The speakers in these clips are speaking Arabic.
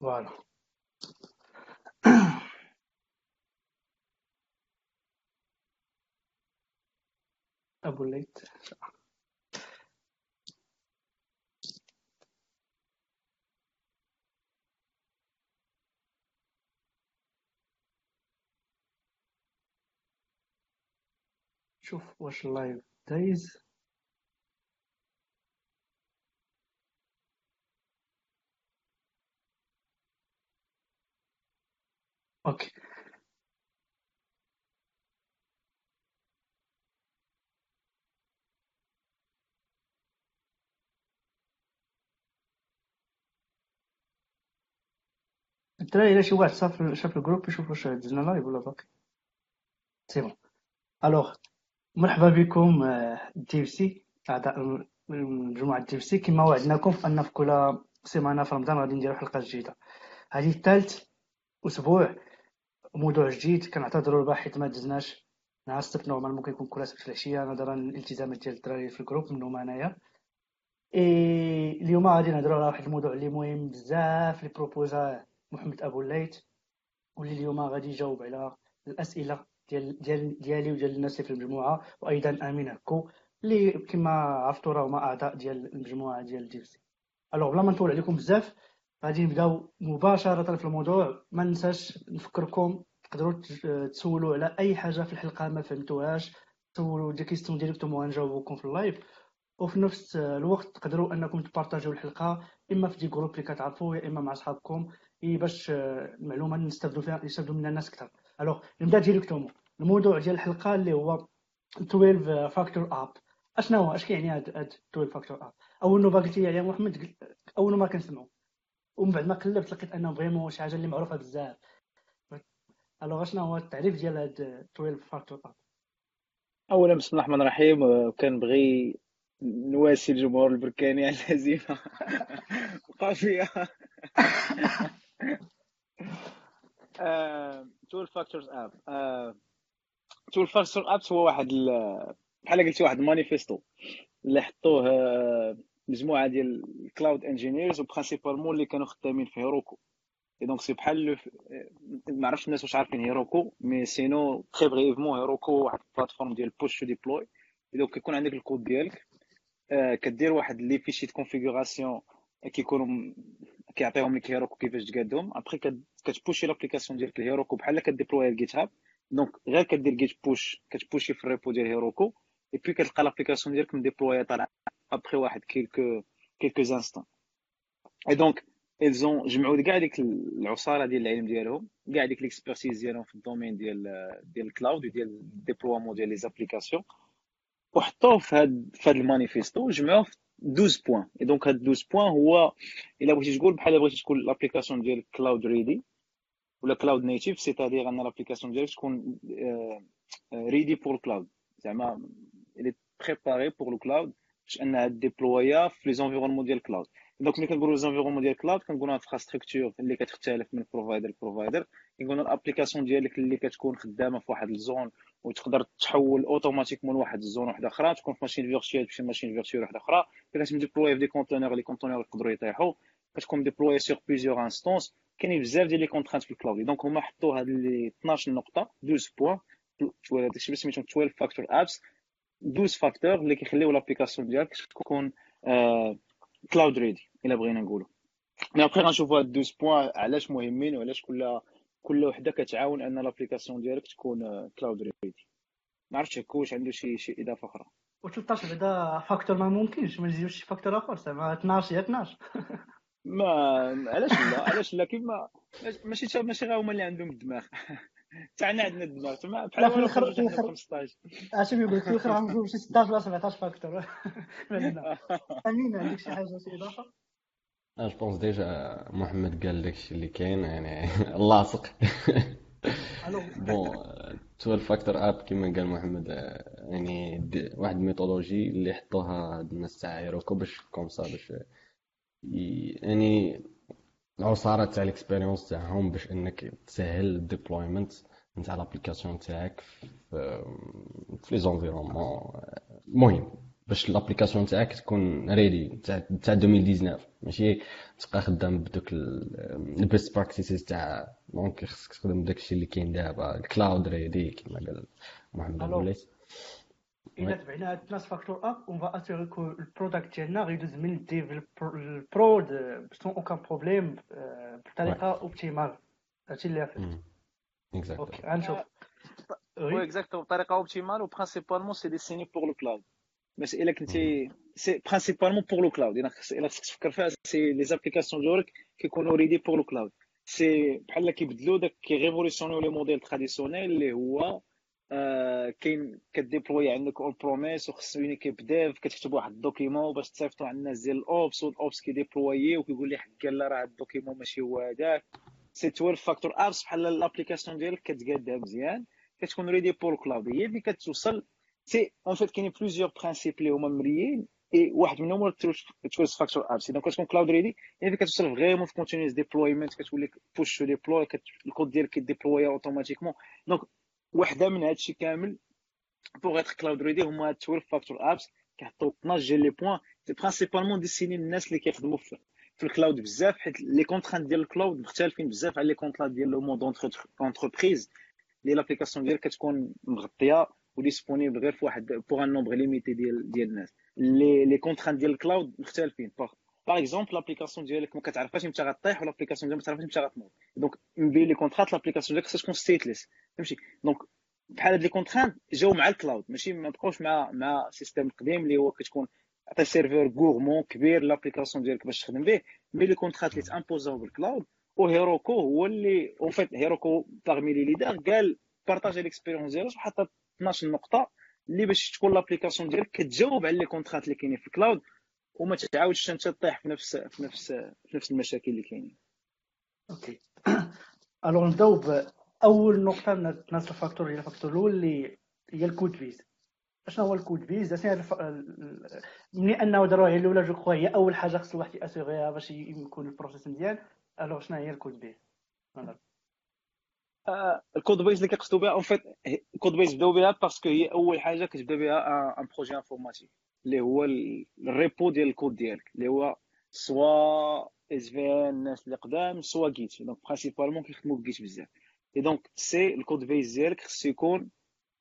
فوالا ابو الليث شوف واش اللايف دايز okay. الدراري الا شي واحد صاف شاف ال groupe يشوف واش دزنا live ولا باقي c'est bon. alors مرحبا بكم دي سي أعضاء مجموعه دي سي كما وعدناكم في أن في كل سيمانة في رمضان غادي نديرو حلقة جديدة. هذه الثالث أسبوع موضوع جديد كنعتذروا البارح ما دزناش نهار السبت normalement كيكون كل سبت في العشيه نظرا للالتزامات ديال الدراري في ال groupe منهم أنايا. إي اليوم غادي نهضروا على واحد الموضوع اللي مهم بزاف اللي بروبوزا محمد أبو الليث واللي اليوم غادي يجاوب على الأسئلة ديال ديال ديالي وديال الناس اللي في المجموعة. وأيضا امين هكو اللي كما عرفتوا راه هما أعضاء ديال المجموعة ديال DevC alors بلا ما نطول عليكم بزاف غادي نبداو مباشرة في الموضوع. ما ننساش نفكركم تقدروا تسولوا على أي حاجة في الحلقة ما فهمتوهاش. تسولوا des questions directement غنجاوبكم في ال live. وفي نفس الوقت تقدروا أنكم تبارطاجيو الحلقة إما في des groupes اللي كتعرفوا يا إما مع أصحابكم باش المعلومه نستافدوا فيها يستافدوا منها الناس أكثر alors نبدأ directement. الموضوع ديال الحلقة اللي هو 12 factor app أشنو هو؟ أش كيعني هاد 12 factor app أول نوبة قلت لي عليها محمد أول ما كنسمعو. ومن بعد ما قلبت لقيت أنه vraiment شي حاجة اللي معروفة بزاف. alors شنو هو التعريف ديال هاد 12 factor app اولا بسم الله الرحمن الرحيم. كنبغي نواسي الجمهور البركاني على الهزيمة. فيها. 12 factors app 12 factor apps هو واحد بحال قلتي واحد المانيفيستو اللي حطوه مجموعة ديال ال cloud engineers و principalement اللي كانوا خدامين في Heroku et donc c'est بحال ما عرفتش الناس واش عارفين Heroku mais sinon très brièvement Heroku واحد ال plateforme ديال push to deploy donc كيكون عندك الكود ديالك كدير واحد les fichiers de configuration كيكونوا كيعطيهم لك Heroku كيفاش تقادهم après كتبوشي l'application ديالك ل Heroku بحال كديبلوي ل GitHub donc غير كدير git push كتبوشي في ال repo ديال Heroku et puis كتلقى l'application ديالك مديبلوي طالعه après واحد quelques quelques instants et donc ils ont جمعوا كاع ديك العصاره ديال العلم ديالهم كاع ديك l'expertise ديالهم في ال domaine ديال ديال ال cloud وديال ال déploiement ديال les applications وحطوه في هاد في هاد المانيفيستو وجمعوه في 12 points et donc هاد 12 points هو الا بغيتي تقول بحال بغيتي تكون l'application ديال cloud ready ولا cloud native c'est-à-dire أن l'application ديالك تكون ready pour cloud زعما elle est préparée pour le cloud باش انها ديبلويا في les environnements ديال cloud donc ملي كنقولوا les environnements ديال cloud كنقولوا infrastructure اللي كتختلف من provider ل provider كنقولوا ال application ديالك اللي كتكون خدامه في واحد ال zone وتقدر تحول automatiquement واحد ال zone واحدة أخرى تكون في machine virtuelle تمشي machine virtuelle واحدة أخرى كتمشي déployée في des containers les containers يقدروا يطيحوا كتكون déployée sur plusieurs instances كاينين بزاف ديال les contraintes في ال cloud donc هما حطوا هاد les 12 نقطه 12 points داكشي باش سميتهم 12 factor apps 12 factor اللي كيخليو l'application ديالك تكون cloud ready إلا بغينا نقولوا mais après غنشوفوا هاد 12 points علاش مهمين وعلاش كل كل وحدة كتعاون أن l'application ديالك تكون cloud ready ما عرفتش هكا واش عنده شي شي إضافة أخرى. و 13 بعدا facteur ما ممكنش ما نزيدوش شي facteur آخر زعما 12 هي 12 ما علاش لا؟ علاش لا؟ كيف ما ماشي ماشي غير هما اللي عندهم الدماغ. حتى عندنا الدماغ. تما بحال في الآخر في الآخر 15 اش يقول لك في الآخر غنقول شي 16 ولا 17 facteur. أمين عندك شي حاجة شي اضافه je pense déjà محمد قال لك الشيء اللي كاين يعني لاصق. bon 12 factor app كما قال محمد يعني واحد ال méthodologie اللي حطوها الناس تاع Heroku باش comme ça باش يعني العصاره تاع ال expérience تاعهم باش إنك تسهل ال deployment نتاع l'application تاعك في les environnements المهم باش l'application تاعك تكون ready تاع تاع 2019 ماشي؟ تبقى خدام بدوك ال best practices تاع donc خصك تخدم بداك اللي كاين دابا. ال cloud ready كما قال محمد ال ليس الا تبعنا هاد الناس factor app on va assurer que ال product ديالنا غيدوز من ال dev لل prod sans aucun problème بطريقه optimale هادشي اللي فهمت exactly غنشوف oui exactement بطريقه optimale و principalement c'est destiné pour le cloud باش الا كنتي c'est principalement pour le cloud الا خصك تفكر فيها c'est les applications ديالك كيكونوا ready pour le cloud c'est بحال كيبدلوا داك qui révolutionnait les modèles traditionnels اللي هو آه كاين كديبلوي عندك اون بروميس وخص يونيكيب ديف كتكتب واحد الدوكيمون باش تصيفطو على الناس ديال الاوبس والاوبس كيديبلوي وكيقول لي حكا لا راه الدوكيمون ماشي هو هذاك سي 12 فاكتور ابس بحال الابليكاسيون ديالك كتقادها مزيان كتكون ريدي بور كلاود هي اللي كتوصل. سي اون فيت كاينين بليزيور برانسيب اللي هما مريين اي واحد منهم هو التويست فاكتور ابس دونك كتكون كلاود ريدي يعني كتوصل فريمون في كونتينيوس ديبلويمنت كتولي push déployer ال code ديالك كي déployer automatiquement donc وحده من هادشي كامل pour être cloud ready هما 12 factor apps كيحطوا 12 ديال les points c'est principalement destiné الناس اللي كيخدموا في في ال cloud بزاف حيت les contraintes ديال ال cloud مختلفين بزاف على les contraintes ديال le mode entreprise اللي l'application ديالك كتكون مغطية و disponible غير في واحد pour un nombre limité ديال ديال الناس. les les contraintes ديال ال cloud مختلفين. par par exemple l'application ديالك ما كتعرفهاش إمتى غطيح و l'application ديالك ما تعرفهاش إمتى غتنوض donc من بين les contraintes l'application ديالك خصها تكون stateless فهمتي donc بحال هاد les contraintes جاو مع ال cloud ماشي ما بقاوش مع مع ال système القديم اللي هو كتكون عطي serveur gourmand كبير l'application ديالك باش تخدم به. مي لي كونترات اللي تامبوزاو بالكلاود وهيروكو هو اللي en fait Heroku parmi les leaders قال partager l'expérience ديالو وحط 12 نقطه اللي باش تكون l'application ديالك كتجاوب على les contraintes اللي كاينين في ال cloud وما تعاودش انت تطيح في نفس في نفس في نفس المشاكل اللي كاينين. okay. alors نبداو باول نقطة من الناس ال facteur هي ال facteur الأول اللي هي ال code base. شنو هو ال code base؟ الف... ملي أنه داروها هي الأولى je crois هي أول حاجة خص الواحد ي assurer ها باش يكون ال process مزيان. alors شنو هي ال code base؟ ال code base اللي كيقصدوا بها en fait ال code base بداو بها parce que هي أول حاجة كتبدأ بها un projet informatique. اللي هو ال repo ديال الكود ديالك اللي هو soit SVN الناس اللي قدام soit Git donc principalement كيخدموا ب Git بزاف. et donc c'est ال code base ديالك خصو يكون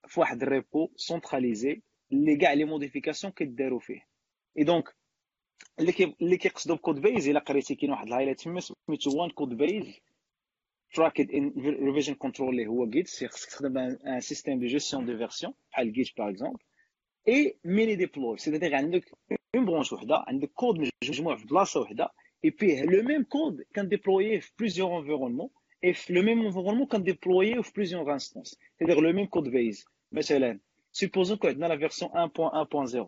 في واحد ال repo centralisé اللي كاع les modifications كيداروا فيه. et donc اللي كي اللي كيقصدوا ب code base إلا قريتي كاين واحد ال highlight تما سميتو one code base tracked in revision control اللي هو Git خصك تخدم un système de gestion de version بحال Git par exemple many deploys. c'est-à-dire عندك une branche وحده عندك كود مجموع في بلاصة وحده et puis le même code كان déployé في plusieurs environnements et في le même environnement كان déployé في plusieurs instances c'est-à-dire le même code base مثلا supposons que عندنا la version 1.1.0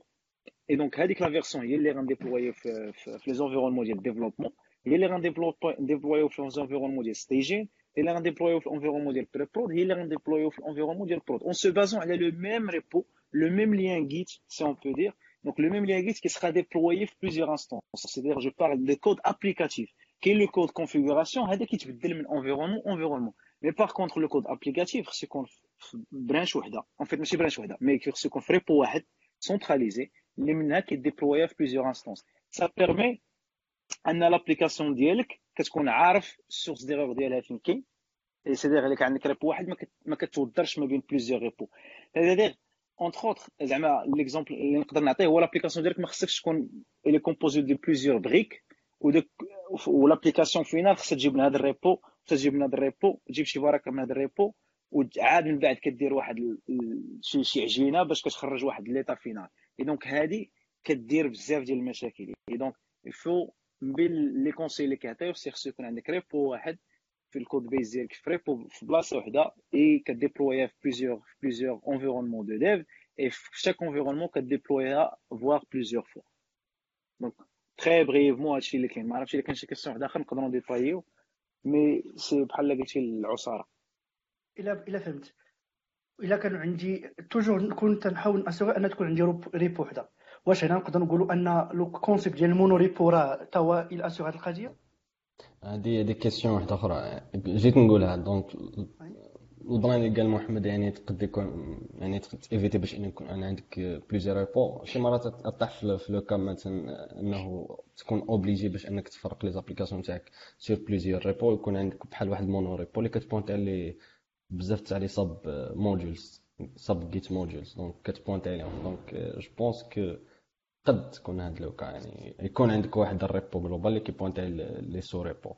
et donc هذيك la version هي اللي غن déployer و في في les environnements ديال ال développement هي اللي غن déployer و في les environnements ديال staging هي اللي غن déployer و في ال environnement ديال pré-prod هي اللي غن déployer و في ال environnement ديال prod en se basant على لو ميم ريبو لو ميم لين جيت سي اون بو دير Donc le même lien Git qui sera déployé في plusieurs instances. C'est-à-dire je parle de code applicatif. Qui est le code configuration هذا كيتبدل من environnement environnement. Mais par contre le code applicatif خص يكون في برانش وحده. En fait ماشي برانش وحده, mais خص يكون في ريبو واحد سونتراليزي اللي منها كيديبلويا في plusieurs instances. Ça permet ان لابليكاسيون ديالك كتكون عارف السورس ديغور ديالها فين كاين سي دير عليك عندك ريبو واحد ما كتودرش ما بين بليزيور ريبو c'est-à-dire اونتر اوتر زعما l'exemple اللي نقدر نعطيه هو l'application ديالك ما خصكش تكون elle est composée de plusieurs briques وداك و l'application finale خصها تجيب من هذا ال repo خصها تجيب من هذا ال repo تجيب شي brique من هذا ال repo وعاد من بعد كدير واحد شي شي عجينة باش كتخرج واحد l'état final et donc هادي كدير بزاف ديال المشاكل. et donc il faut من بين les conseils اللي كيعطيو c'est يكون عندك repo واحد في ال code base ديالك في repo في بلاصه وحده et ك déployer ها في plusieurs في plusieurs environnements de dev et في chaque environnement ك déployer ها voire plusieurs fois donc très brièvement هادشي اللي كاين. ما عرفتش إلا كان شي question واحدة أخرى نقدروا ن détailler و mais c'est بحال قلتي العصاره إلا إلا فهمت. إلا كان عندي toujours كنت نحاول أسوي أن تكون عندي ريبو وحدة. واش هنا نقدر نقولوا أن لو كونسيبت ديال المونو ريبو راه تا هو يلاسيغ هذه القضية؟ هذه هذه كيسيون واحدة أخرى. جيت نقولها دونك البلان اللي قال محمد يعني تقد يكون يعني تيفيتي باش ان يكون أنا عندك بليزيور ريبو شي مرات تطيح في لو كام مثلا إنه تكون اوبليجي باش إنك تفرق لي زابليكاسيون تاعك سور بليزيور ريبو يكون عندك بحال واحد مونو ريبو اللي كتبونتي عليه بزاف تاع لي ساب modules sub git modules donc كت pointer عليهم donc je pense que قد تكون هاد le cas يعني يكون عندك واحد ال repo global اللي كي pointer les sous repos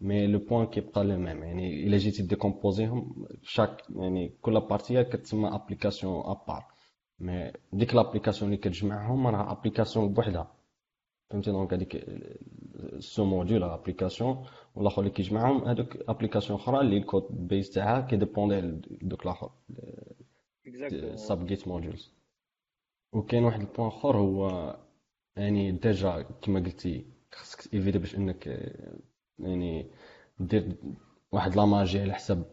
mais le point كيبقى le même يعني الا جيتي décomposer هم chaque يعني كل partie كتسمى application à part mais ديك l'application اللي كتجمعهم راه application بوحدها فهمتي donc هذيك sous module application والاخر اللي كيجمعهم هذوك application أخرى اللي ال code base تاعها كي dépendre على دوك الآخر ساب جيت موديولز وكاين واحد ال point آخر هو يعني déjà كما قلتي خصك éviter باش إنك يعني دير واحد l'image على حساب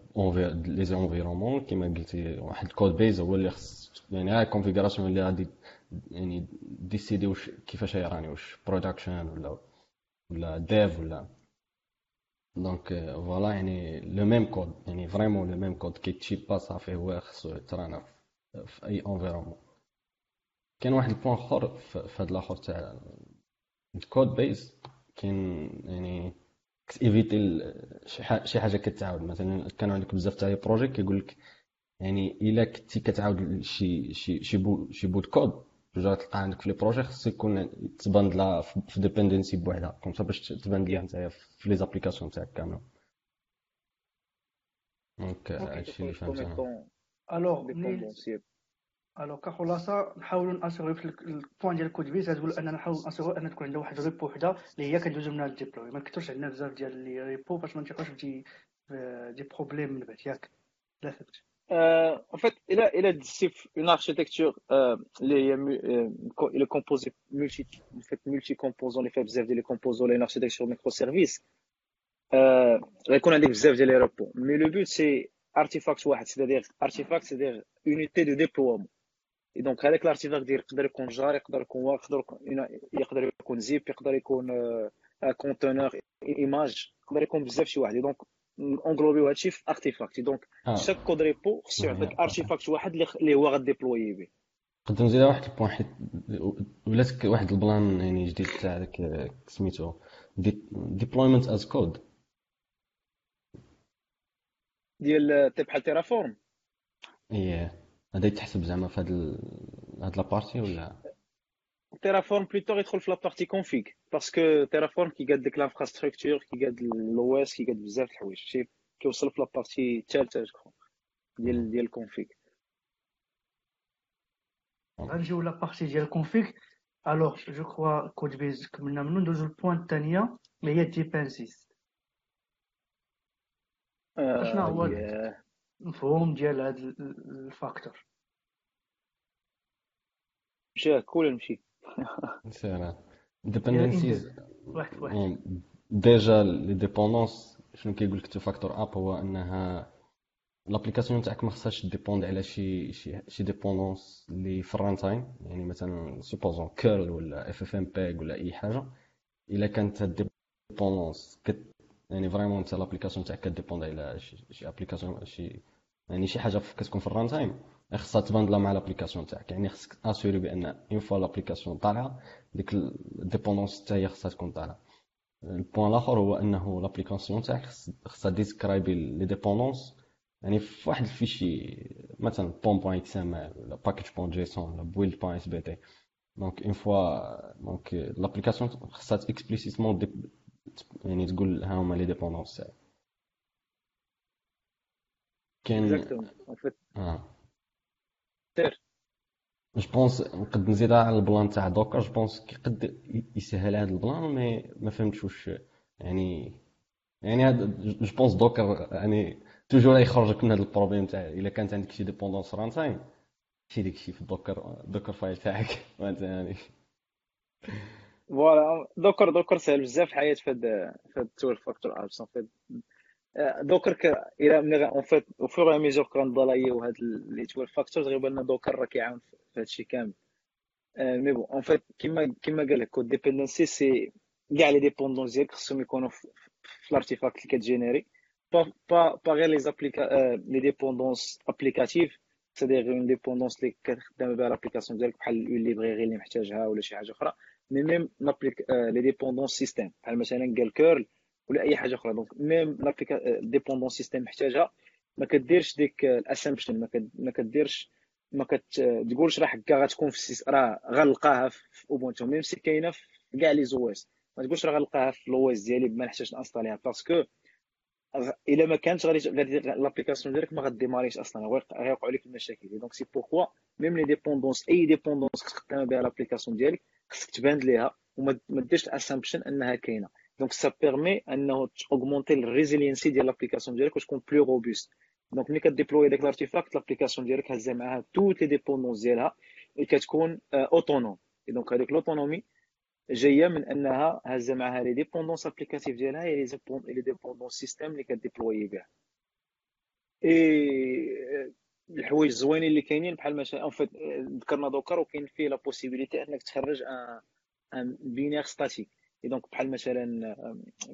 les environnements كيما قلتي واحد ال code base هو اللي خص يعني هاي ال configuration اللي غادي يعني décider واش كيفاش ي runner واش production ولا ولا dev ولا. donc voilà يعني le même code يعني vraiment le même code كيت shippa صافي هو خصو يت runna في أي environnement كاين واحد ال point آخر في هاد الآخر تاع ال code base كاين يعني éviter شي حاجة كتعاود. مثلا كان عندك بزاف تاع projets كيقول لك يعني إلا كنتي كتعاود شي شي شي bout شي bout de code جوج تلقى عندك في les projets خص يكون تبان لها في dependency بوحدها. comme باش تبان ليها نتايا في les applications تاعك كاملة. donc هادشي اللي فهمت alors alors كخلاصه نحاولوا ن assurer في ال point ديال ال code base تقول أننا نحاولوا ن assurer أن تكون عندنا واحد repo وحده اللي هي كندوزو منها ال déploy ما نكثرش عندنا بزاف ديال les repos باش ما نتيقوش في des problèmes من بعد ياك لا فهمت en fait, il a une architecture euh, les, euh, il est composé multi, en fait, multi-composants, les faits بزاف ديال les composants, une architecture microservice. Euh, غيكون عندك بزاف ديال les repos. Mais le but c'est artefact واحد, c'est-à-dire artefact, c'est-à-dire unité de déploiement. donc هذاك ال artefact ديال يقدر يكون jar يقدر يكون واق يقدر يقدر يكون zip يقدر يكون container image يقدر يكون بزاف شي واحد. donc ن englober هادشي في artefact donc chaque code repo خصو يعطيك artefact واحد اللي هو غا déployer به. نقدر نزيد واحد ال point حيت ولات واحد ال plan يعني جديد تاع داك سميتو. deployment as code ديال بحال Terraform إيه هذا يتحسب زعما في هاد. هاد la partie ولا؟ Terraform plutôt يدخل في la partie config parce que Terraform كيقاد ديك l'infrastructure كيقاد ال AWS كيقاد بزاف د الحوايج شي كيوصل في la partie الثالثه je ديال ديال ال config غنجيو la partie ديال ال config alors je crois code base كملنا منو ندوزو ال point الثانية اللي هي dependencies شنو هو المفهوم ديال هاد ال factor. مشى كول نمشي سير dependencies واحد واحد. déjà les dépendances شنو كيقول لك factor app هو أنها l'application تاعك ما خصهاش dépend على شي شي شي dépendances اللي في ال runtime. يعني مثلا supposons curl ولا FFmpeg ولا أي حاجة. إلا كانت هاد dépendance يعني vraiment انت l'application تاعك ك dépend على شي application شي يعني شي حاجة كتكون في ال runtime. خصها ت bundla مع l'application تاعك. يعني خصك assurer بأن une fois l'application طالعة ديك ال dépendance حتى هي خصها تكون طالعة. ال point الآخر هو أنه l'application تاعك خصها describer les dépendances يعني في واحد ال fichier مثلا pom point XML ولا package point JSON ولا build point SBT donc une fois donc l'application خصها explicitement يعني تقول ها هما les dépendances تاعك كاين آه. سير. je pense نقد نزيدها على ال plan تاع Docker je pense قد يسهل هذا ال plan mais ما فهمتش واش يعني يعني هاد je pense Docker يعني toujours يخرجك من هذا ال problème تاع إلا كانت عندك شي dépendance runtime شي داكشي في ال Docker Dockerfile تاعك. يعني؟ voilà Docker Docker سهل بزاف الحياة في هاد في هاد ال twelve factor apps Docker إلى ملي en fait au fur et à mesure كنضلايو هاد les twelve factors غيبان لنا Docker راه كيعاون في هادشي كامل. mais bon en fait كيما كيما قال لك code dependency c'est كاع les dépendances ديالك خصهم يكونوا في ال artefact اللي كت générer. Pas pas pas غير applica euh, les dépendances applicatives c'est-à-dire une dépendance اللي كتخدم بها l'application ديالك بحال une librairie اللي محتاجها ولا شي حاجة أخرى. mais même les dépendances système بحال مثلا قال curl ولا أي حاجة أخرى. donc même dépendance système محتاجها ما كديرش ديك ال assumption ما كديرش ما كتقولش راه هكا غتكون في ال sys راه غنلقاها في Ubuntu même si كاينة في كاع les OS ما تقولش راه غنلقاها في l'OS ديالي ما نحتاج ن installer ها parce que إلا ما كانتش غادي غادي l'application ديالك ما غا démarrer ش أصلا غيوقعوا لك المشاكل. donc c'est pourquoi même les dépendances أي dépendance كتخدم بها l'application ديالك خصك تبان ليها وما ديرش ال assumption أنها كاينة. donc ça permet انه augmenter ال résilience ديال l'application ديالك وتكون plus robuste donc ملي ك déployer داك l'artefact l'application ديالك هازه معاها toutes les dépendances ديالها كتكون autonome donc هذيك l'autonomie جاية من انها هازه معها les dépendances applicatives ديالها هي les dépendances système اللي ك déployer بها اي الحوايج الزوينين اللي كاينين بحال مثلا en fait ذكرنا Docker وكاين فيه la possibilité إنك تخرج un binaire statique et donc بحال مثلا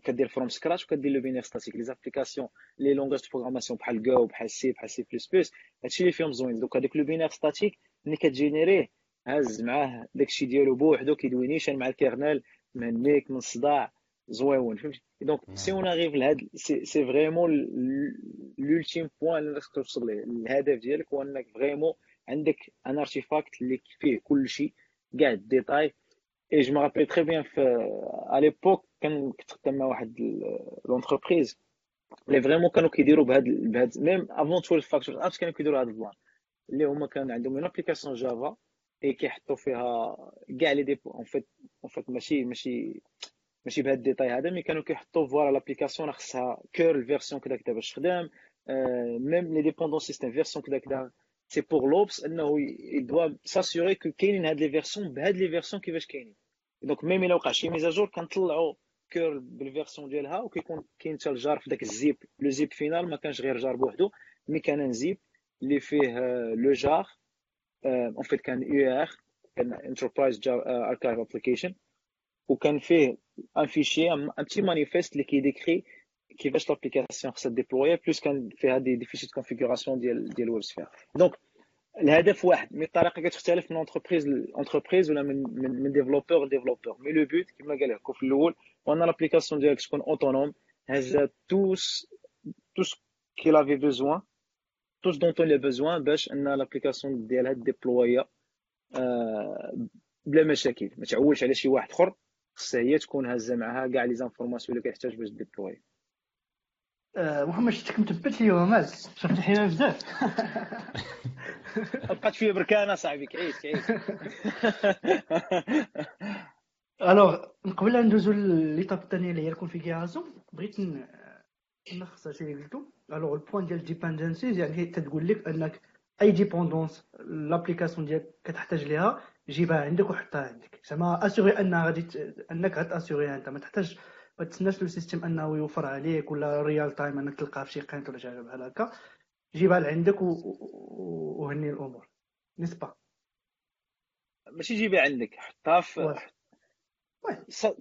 كدير from scratch وكدير le binaire statique les applications les langages de programmation بحال جو بحال C بحال C plus plus هادشي اللي فيهم زوين donc هذاك le binaire statique ملي كت générer ه هاز معاه داكشي ديالو بوحدو كيدوي نيشان مع ال kernel مهنيك من الصداع زوين فهمتي donc si on arrive لهاد c'est vraiment l'ultime point اللي خصك توصل ليه الهدف ديالك هو انك vraiment عندك un artefact اللي فيه كل شيء كاع les détails m'rappelle très bien في à l'époque كان كنت خدام مع واحد l'entreprise اللي vraiment كانوا كيديروا بهاد بهاد même avant 12 factor apps كانوا كيديروا هاد ال plan اللي هما كان عندهم une application Java et كيحطوا فيها كاع les dépen en fait en fait ماشي ماشي ماشي بهذا الديتاي هذا مي كانوا كيحطوا فوالا لابليكاسيون خصها كور الفيرسيون كذا كذا باش تخدم ميم لي ديبوندون سيستيم فيرسيون كذا كذا سي بور لوبس انه يدوا ساسيوري كو كاينين هاد لي فيرسيون بهاد لي فيرسيون كيفاش كاينين دونك ميم الا وقع شي ميزاجور كنطلعوا كور بالفيرسيون ديالها وكيكون كاين حتى الجار في داك الزيب لو زيب فينال ما كانش غير جار بوحدو مي كان ان زيب اللي فيه لو جار اون فيت كان يو ار كان enterprise archive application وكان فيه un fichier un petit manifeste اللي كي décrire كيفاش l'application خصها déployée plus كان فيها des des fichiers configuration ديال ديال WebSphere donc الهدف واحد mais الطريقة كتختلف من entreprise ل entreprise ولا من من من développeur ل développeur mais le but كما قال لك في الأول هو ان l'application ديالك تكون autonome هاز tout ce tout ce qu'elle avait besoin توس دونت لي بوزوان باش ان لابليكاسيون ديالها ديبلويا بلا مشاكل ما تعولش على شي واحد اخر خصها هي تكون هازه معها كاع لي زانفورماسيون اللي كيحتاج باش ديبلوي محمد شفتك مثبت لي مال شفت الحين بزاف. بقات فيه بركانة صاحبي. كعيش كعيش. الوغ قبل لا ندوزو ليطاب الثانية اللي هي الكونفيغوراسيون بغيت نلخص هادشي اللي قلتو. alors ال point ديال ال dependencies يعني تتقول لك أنك أي dépendance l'application ديالك كتحتاج ليها جيبها عندك وحطها عندك. زعما assurer ان غادي أنك غت assurer ها أنت. ما تحتاج ما تسناش le système أنه يوفر عليك ولا real time أنك تلقاها في شي قنت ولا شي حاجة بحال هكا جيبها لعندك وهني الأمور. نسبة. ماشي جيبها عندك حطها في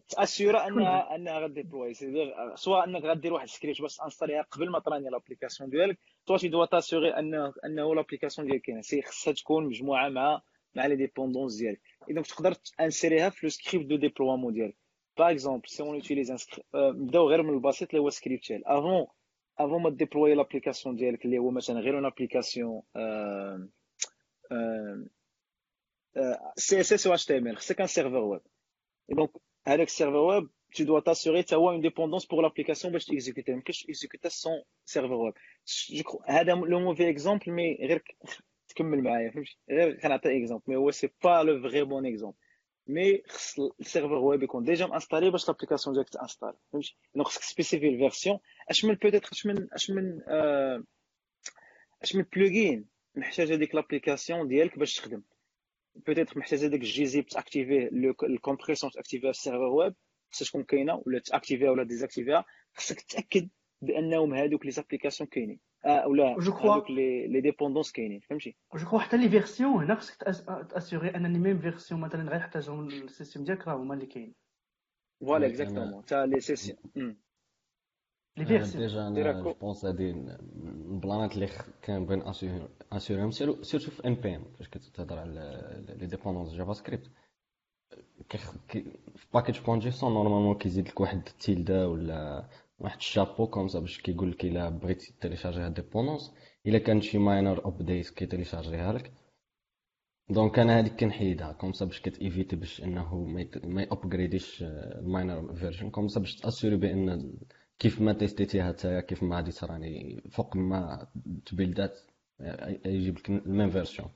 t'assurer انها انها غ déployer سواء أنك غدير واحد السكريبت باش installer ها قبل ما تراني l'application ديالك soit tu dois t'assurer انه أنه l'application ديالك كاينة. c'est خصها تكون مجموعة مع مع les dépendances ديالك. إذا تقدر ت insérer ها في le script de déploiement ديالك. par exemple si on utilise نبداو غير من البسيط اللي هو سكريبت ديال avant avant ما déployer l'application ديالك اللي هو مثلا غير une application سي اس اس و اتش تي ام ال خصك un serveur web donc هذاك ال serveur web tu dois t'assurer tu as une dépendance pour l'application باش t'exécuter ما يمكنش t'exécuter sans serveur web هذا le mauvais exemple mais غير تكمل معايا فهمتي غير كنعطي exemple mais هو c'est pas le vrai bon exemple mais خص ال serveur web يكون déjà م installé باش l'application ديالك ت installe فهمتي donc خصك spécifier ال version اش من peut-être اش من اش من اش من plugin محتاجه ديك l'application ديالك باش تخدم peut-être محتاجه ديك الجي زيب تاكتيفيه الكومبريسيون تاكتيفيها في ال serveur web خصها تكون كاينة ولا ت activer ها ولا désactiver ها خصك تاكد بانهم هادوك les applications كاينين آه ولا هذوك les les dépendances كاينين فهمتي je crois حتى les versions هنا خصك t'assurer ان les mêmes versions مثلا غيحتاجهم ال système ديالك راه هما اللي كاين voilà exactement تا les versions les versions déjà أنا je pense هادي من البلانات اللي كنبغي ن assurer هم surtout في npm فاش كتهضر على les dépendances JavaScript في package point json normalement كيزيد لك واحد ال tilda ولا واحد ال chapeau comme ça باش كيقول لك إلا بغيتي télécharger هاد dépendances إلا كانت شي minor update كي télécharger ها لك. donc أنا هذيك كنحيدها comme ça باش كت éviter باش إنه ما يأبغريديش الماينر فيرجن كومسا باش t'assurer بأن كيف ما تيستيتيها نتايا كيف ما غادي تراني فوق ما تبيلدات يجيب لك ال même version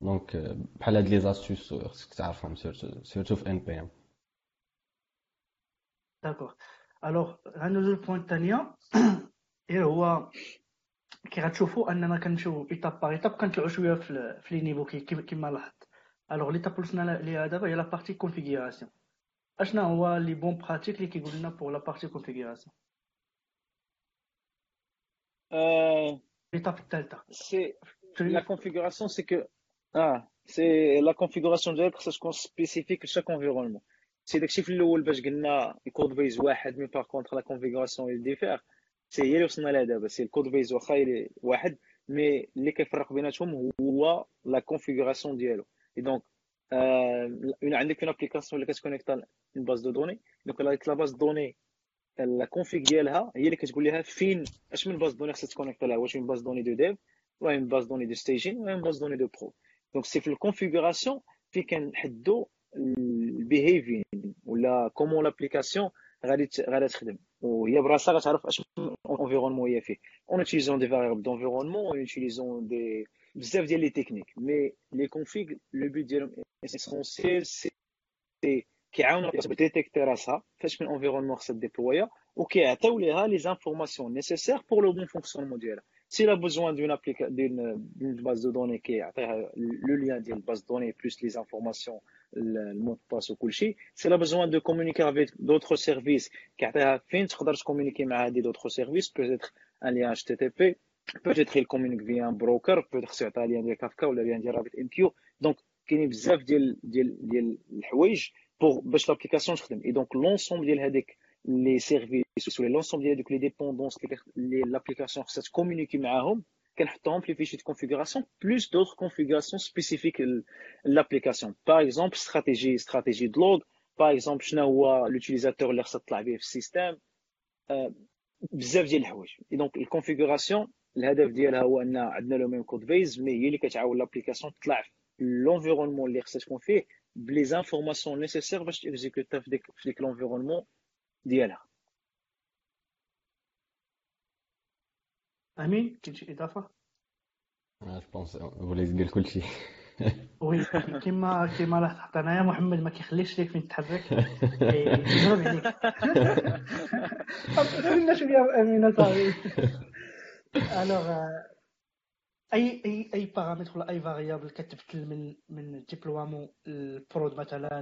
donc بحال هاد les astuces خصك تعرفهم surtout في npm d'accord alors غندوزو ال point الثانية غير هو كي غتشوفوا اننا كنمشيو étape par étape كنطلعوا شوية في les niveaux كيما لاحظت alors l'étape اللي وصلنا ليها دابا هي la partie configuration اشنا هو les bonnes pratiques اللي كيقول لنا pour la partie configuration l'étape الثالثه c'est la configuration c'est que آه c'est la configuration ديالك خصها تكون spécifique ل chaque environnement c'est داكشي في الأول باش قلنا ال code base واحد mais par contre la configuration ي diffère c'est هي اللي وصلنا لها دابا c'est ال code base واخا واحد mais اللي كيفرق بيناتهم هو la configuration ديالو. et donc عندك une application اللي كتكونيكتا base de données donc la base données la config ديالها هي اللي كتقول لها فين اش من base données خصها تكونيكتا لها؟ واش من base données de dev ولا من base données de staging ولا من base données de prod donc c'est في ال configuration في كنحدو ال behavior ولا comment l'application غادي غادي تخدم. وهي براسها غتعرف اش environnement هي فيه. en utilisant des variables d'environnement en utilisant des بزاف ديال les techniques mais les config le but ديالهم essentiel c'est كيعاونوا ديتيكتي راسها فاش من environnement خصها ديبلويا وكيعطيو ليها les informations nécessaires pour le bon fonctionnement ديالها. si l'a besoin d'une applica d'une base de données كيعطيها le lien ديال base données plus les informations ال mot de passe وكلشي si l'a besoin de communiquer avec d'autres services كيعطيها فين تقدر تكومونيكي مع هادي d'autres services peut-être un lien HTTP peut-être يكومونيك via un broker peut-être خصو يعطيها lien ديال كافكا ولا lien ديال RabbitMQ donc كاينين بزاف ديال ديال ديال الحوايج pour باش l'application تخدم et donc l'ensemble ديال هذيك les services ولا l'ensemble ديال دوك les dépendances اللي l'application خصها تكومونيكي معاهم كنحطوهم في fichiers de configuration plus d'autres configurations spécifiques l'application par exemple stratégie stratégie de log par exemple شنو هو l'utilisateur اللي خصها تطلع به في ال système بزاف ديال الحوايج donc ال configuration الهدف ديالها هو ان عندنا le même codebase mais هي اللي كتعاون l'application تطلع في l'environnement اللي خصها تكون فيه ب les informations nécessaires باش تيكزيكوتا في ديك في ديك l'environnement ديالها أمين؟ كاين شي اضافه je pense ولا يدير كلشي. oui كيما كيما لاحظت أنايا محمد ما كيخليش ليك فين تحرك يضرب عليك خلينا شوية أمين صاحبي alors اي اي أي بارامتر ولا أي variable كتبدل من من ال déploiement ال prod مثلا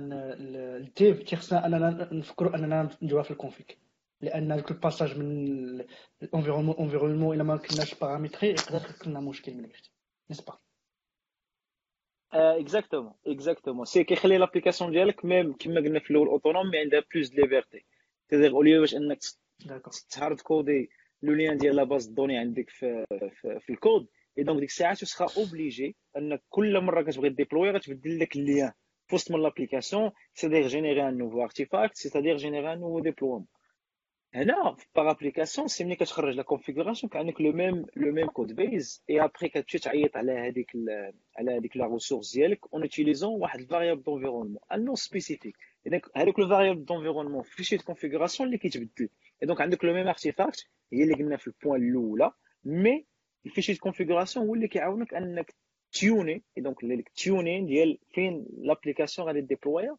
ال dev تيخصنا أننا نفكروا أننا نديروها في ال config لأن ذاك ال passage من ال environnement environnement إلا ما كناش paramétré يقدر يخلق لنا مشكل من بعد نسبه exactement exactement c'est كيخلي l'application ديالك même كما قلنا في الأول autonome mais عندها plus de liberté c'est-à-dire au lieu باش إنك تهارد كودي le lien ديال la base données عندك في, في, في ال code et donc ديك الساعة tu seras obligé إنك كل مرة كتبغي déployer غتبدل لك ال lien في وسط من l'application c'est-à-dire générer un nouveau artefact c'est-à-dire générer un nouveau déploiement هنا par application c'est ملي كتخرج la configuration كعندك le même le même codebase et après كتمشي تعيط على هذيك على هذيك la ressource ديالك en utilisant واحد ال variable d'environnement un nom spécifique اذا هذوك les variables d'environnement fichiers de configuration اللي كيتبدل. donc عندك le même artefact هي اللي قلنا في ال point الأولى mais ال fichier configuration هو اللي كيعاونك أنك تيوني donc tuning ديال فين l'application غادي ديبلويا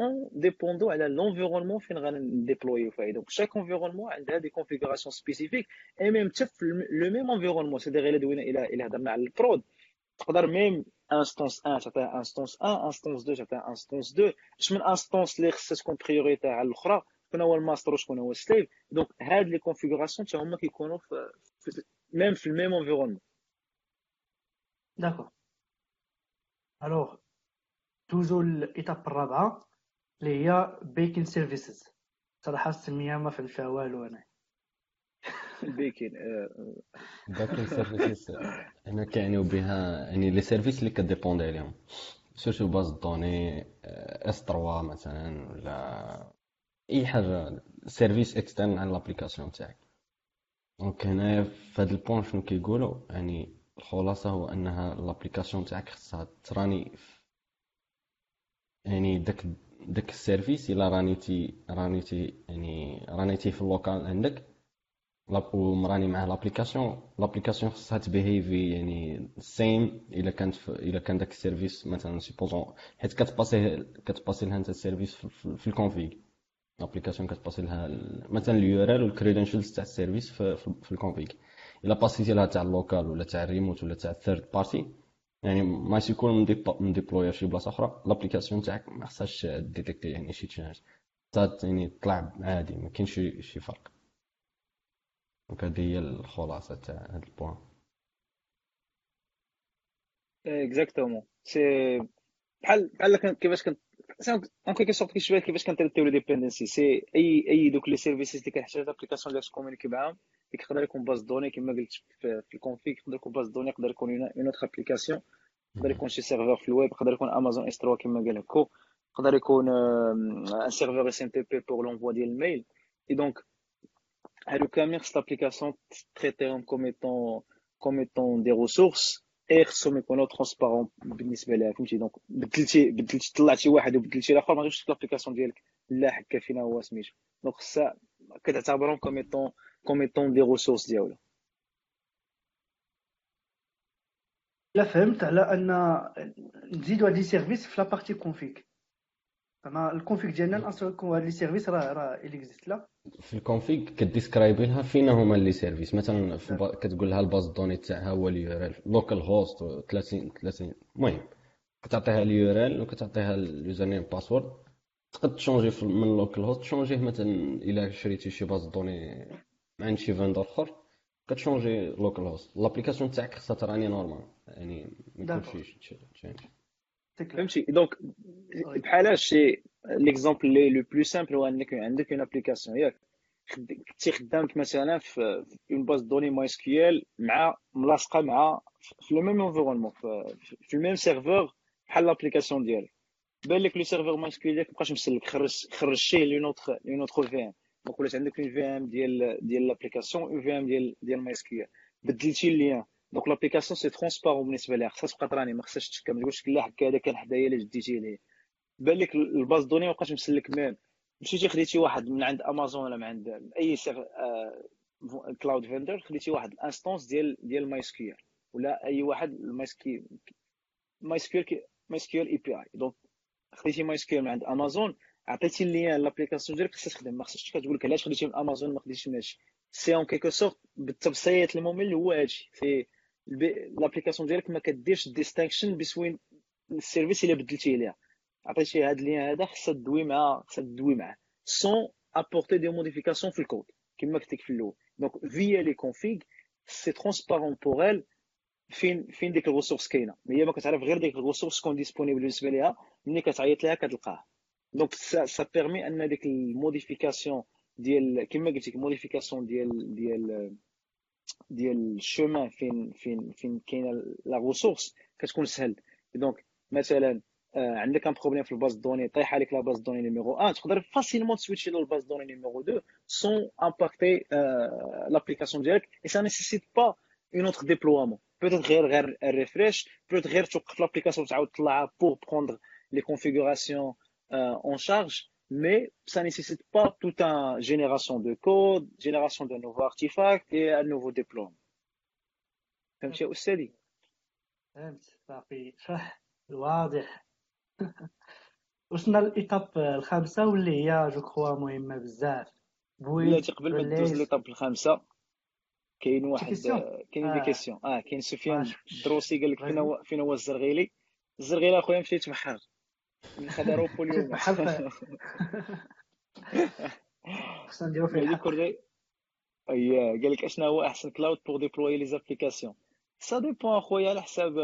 en dépendant على l'environnement فين غنديبلويو فيه donc chaque environnement عندها des configurations spécifiques et même حتى في le même environnement si غير دوينا إلى إلى هضرنا على ال prod تقدر même instance 1 تعطيها instance 1 instance 2 تعطيها instance 2 اش من instance اللي خصها تكون priorité على الاخرى شكون هو الماستر وشكون هو ال slave donc هاد les configurations حتى هما كيكونوا في même في ال même environnement d'accord alors دوزو ال étape الرابعه اللي هي backing services صراحة السميه ما فهمتها والو أنا ال backing داك ال services هنا كيعنيو بها يعني les services اللي كديبوندي عليهم. surtout base données S3 مثلا ولا أي حاجة service externe على l'application تاعك donc هنايا في هاد ال point شنو كيقولوا؟ يعني الخلاصة هو أنها l'application تاعك خصها تراني يعني داك داك ال service إلا رانيتي رانيتي يعني رانيتي في ال local عندك. ومراني مع l'application. l'application خصها تبيهيفي يعني same إلا كانت إلا كان داك ال service مثلا supposons حيت كتباسي كتباسي لها انت ال service في, في ال config l'application كتباسي لها مثلا ال URL وال credentials تاع ال service في, في, في ال config إلا باسيتي لها تاع ال local ولا تاع الريموت ولا تاع ال third party يعني ما يكون مديبلوير شي بلاصة أخرى. l'application تاعك ما خصهاش ديتيكتي يعني شي change يعني طلع عادي ما كاينش شي فرق. donc هذه هي الخلاصة تاع هذا ال point. exactement c'est بحال بحال كيفاش كنت en quelque sorte كيشبه كيفاش les dependencies c'est اي اي دوك les services اللي كنحتاج l'application ديالك تكومونيكي معاهم. يقدر يكون base données كما قلت في ال config يقدر يكون base données يقدر يكون une autre application يقدر يكون شي serveur في الويب يقدر يكون Amazon S3 كما قال هكو يقدر يكون un serveur SMTP pour l'envoi ديال ال mail et donc هادو كاملين خص l'application تريتيهم comme étant comme étant des ressources et خصهم يكونوا transparents بالنسبة لها فهمتي؟ donc بدلتي بدلتي طلعتي واحد وبدلتي الآخر ما غاديش l'application ديالك. لا حكا فينا هو سميتو. donc خصها كتعتبرهم comme étant comme étant des ressources ديالو لا فهمت على ان نزيدو هاد les services في la partie config أنا ال config ديالنا ن installer كو هاد les services راه راه existent لا في ال config ك describe ي لها فين هما les services مثلا كتقول لها ال base de données تاعها هو ال URL localhost 30 30 المهم كتعطيها ال URL وكتعطيها ال username password تقد ت changer من localhost ت changer ه مثلا الا شريتي شي base de données عند شي vendor أخر كت changer localhost. l'application تاعك خصها ت run ي normal يعني ما يكونش change فهمتي؟ donc بحال هادشي l'exemple le le plus simple هو انك عندك une application ياك كنتي خدامك مثلا في une base de données MySQL مع ملاصقة مع في le même environnement في ال même serveur بحال l'application ديالك. بان لك le serveur MySQL ديالك مابقاش مسلك خرج ل une autre ل une autre VM donc ولات عندك une VM ديال ديال l'application une VM ديال ديال My بدلتي ال lien donc l'application c'est transparent بالنسبة ليها خاصها تبقى ت run ي ما خصهاش تشكى ما تقولش لا هكا هذا كان حدايا الا جديتي ليه بان لك ال base de données مابقاش مسلك. même مشيتي خديتي واحد من عند امازون ولا من عند أي سير cloud vendor خديتي واحد ال instances ديال ديال My ولا أي واحد MySQL My API donc خديتي MySQL من عند أمازون عطيتي ال lien l'application ديالك خصها تخدم. ما خصهاش تقول لك علاش خديتي من أمازون ما خديتيش من هادشي c'est en quelque sorte بالتبسيط الممل هو هادشي. c'est l'application ديالك ما كديرش distinction بين ال services اللي بدلتي ليها. عطيتي هاد ال lien هذا خصها تدوي مع خصها تدوي معاه. sans apporter des modifications في الكود كما قلت لك في الأول. donc via les configs c'est transparent pour ال فين فين ديك ال ressource كاينة؟ هي ما كتعرف غير ديك ال ressource تكون disponible بالنسبة ليها ملي كتعيط ليها كتلقاها. donc ça permet أن ديك ال modification ديال كما قلت لك modification ديال ديال ديال ال chemin فين فين فين كاينة la ressource كتكون سهل. donc مثلا عندك un problème في ال base de données طيح عليك la base de données numéro 1 تقدر فاسيلمون تسويتشي للباز دوني نيميرو 2 سون امباكتي لابليكاسيون ديالك et ça nécessite pas un autre déploiement peut-être غير غير ال refresh peut-être غير توقف l'application تعاود تطلعها pour prendre les configurations en charge mais ça nécessite pas toute une génération de code, génération de nouveaux artefacts et un nouveau déploiement. فهمت يا استاذي؟ فهمت صافي شرح واضح وصلنا ل l'étape الخامسه واللي هي je crois مهمه بزاف بلاتي قبل ما ندوز l'étape الخامسه كاين واحد كاين des questions آه كاين سفيان الدروسي قال لك فين هو فين هو الزرغيلي. الزرغيلي أخويا مشى يتبحر خضروبو اليوم خصنا نديرو فيه اييه قال لك أشنا هو أحسن cloud pour déployer les applications ça dépend أخويا على حساب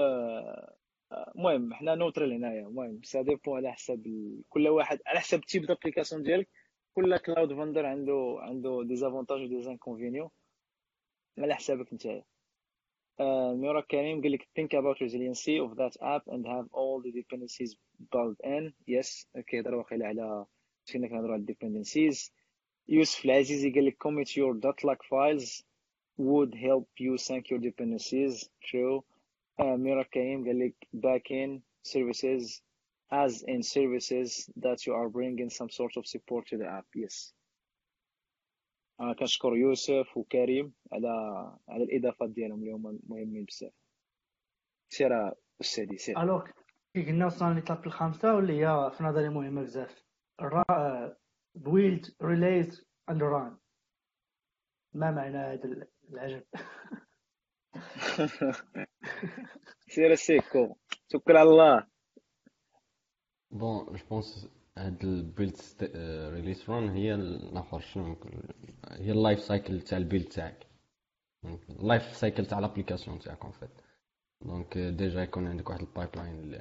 المهم حنا neutral هنايا. المهم ça dépend على حساب كل واحد على حساب type d'application ديالك. كل cloud vendor عنده عنده des avantages و des inconvénients على حسابك نتايا ميرا كريم قال لك think about resiliency of that app and have all the dependencies built in yes كيهضر واقيلا على كنا كنهضروا على dependencies يوسف العزيزي قال لك commit your .log files would help you sync your dependencies true uh, Mira Kaim قال لك backend services as in services that you are bringing some sort of support to the app yes انا كنشكر يوسف وكريم على على الاضافات ديالهم اللي هما مهمين بزاف. سير أستاذي سير ألوغ كي قلنا وصلنا l'étape الخامسة واللي هي في نظري مهمة بزاف. build release and run ما معنى هذا العجب؟ سير السيكو توكل على الله bon je pense هاد ال build release run هي الآخر شنو هي ال life cycle تاع ال build تاعك. ال life cycle تاع l'application تاعك en fait donc déjà يكون عندك واحد ال pipeline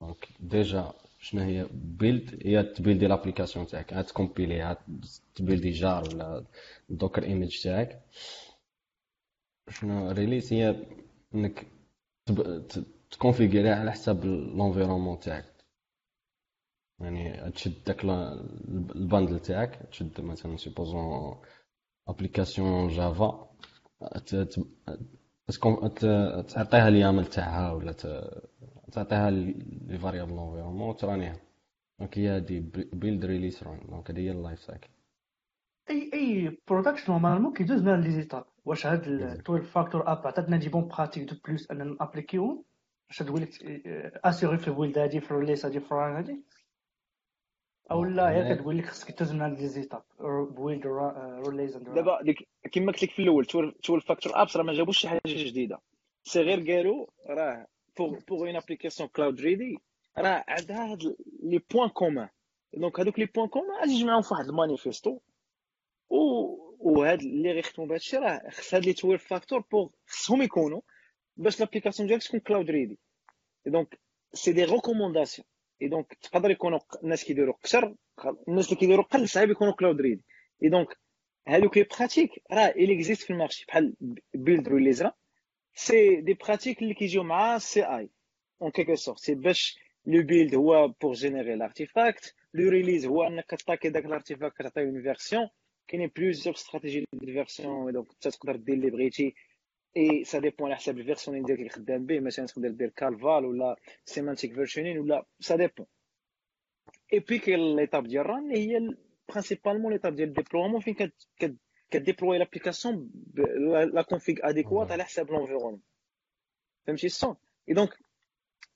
donc déjà شنو هي build هي ت build ي l'application تاعك. تكومبيليها تبيلدي جار ولا Docker image تاعك. شنو release هي إنك ت configurer على حساب l'environnement تاعك. يعني تشد داك ال bundle تاعك تشد مثلا supposons application Java تعطيها ال YAML تاعها ولا تعطيها les variables l'environnement وت run يها donc هي هادي build release run donc هادي هي ال life cycle et أي product normalement كيدوز من les étapes واش هاد 12 factor app عطاتنا des bonnes pratiques de plus أننا ن appliquer وهم باش تقول لك اسيغي في ال build هادي في ال release هادي في ال run هادي. أو لا هي كتقول لك خصك تهز من هاد les étapes build release دابا ديك كيما قلت لك في الأول twelve factor apps راه ما جابوش شي حاجة جديدة. c'est غير قالوا راه pour pour une application cloud ready راه عندها هاد les points communs donc هادوك les points communs غادي يجمعهم في واحد المانيفيستو. و وهاد اللي غيخدموا بهذا الشيء راه خص هاد لي 12 factor pour خصهم يكونوا باش l'application ديالك تكون cloud ready donc c'est des recommandations et donc تقدر يكونوا الناس كيديروا أكثر الناس اللي كيديروا قل صعيب يكونوا cloud ready et donc هادوك les pratiques راه il existe في ال marché. بحال build release c'est des pratiques اللي كيجيو مع CI en quelque sorte c'est باش le build هو pour générer l'artefact le release هو انك تاكي داك l'artefact كتعطيه une version كاينين plusieurs stratégies ديال version donc تقدر دير اللي بغيتي. Et ça dépend على حساب ال version ديالك اللي خدام به مثلا تقدر دير CalVer ولا semantic versioning ولا ça dépend et puis كاين l'étape ديال run اللي هي principalement l'étape ديال ال déploiement فين ك déployer l'application la config adéquate على حساب l'environnement فهمتي Ils sont et donc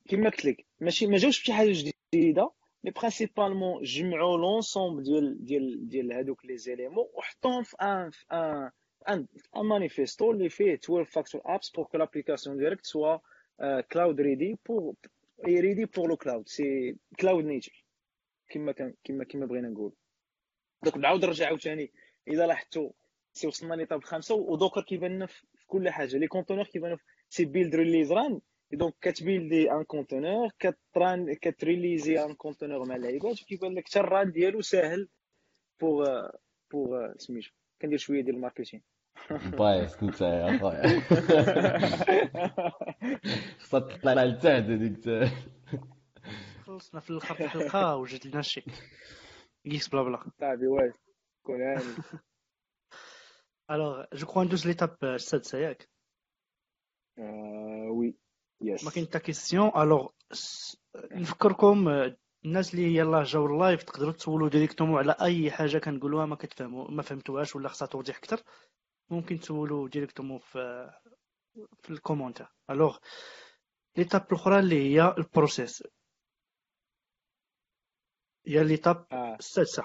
كيما قلت لك ماشي ما جاوش بشي حاجة جديده mais principalement جمعوا l'ensemble ديال ديال ديال هادوك les éléments وحطوهم في un في un un manifesto اللي فيه 12 factor apps pour que l'application directe soit uh, cloud ready pour et ready pour le cloud c'est cloud native كما كان كما كما بغينا نقول donc نعاود نرجع عاوتاني اذا لاحظتوا si وصلنا l'étape خمسه و Docker كيبان لنا في كل حاجة les conteneurs كيبانوا c'est build release run donc كت builder un conteneur كت run كت releaser un conteneur مع اللعيبات وكيبان لك حتى ال run ديالو ساهل بوغ بوغ سميتو كندير شوية ديال الماركتينغ بايس انت يا اخويا خصها تطلع لتحت هذيك. خلصنا في الآخر الحلقة وجد لنا شي. كيكس بلا بلا. صاحبي واش كون هاني الوغ جو كخوا ندوز ليتاب السادسه ياك وي يس ما كاين حتى كيسيون الوغ نفكركم الناس اللي يلاه جاو ال live تقدروا تسولوا directement على أي حاجة كنقولوها ما كتفهموا ما فهمتوهاش ولا خصها توضيح أكثر؟ ممكن تسولوا directement في في ال commentaire alors l'étape الأخرى اللي هي ال process هي l'étape آه. السادسة.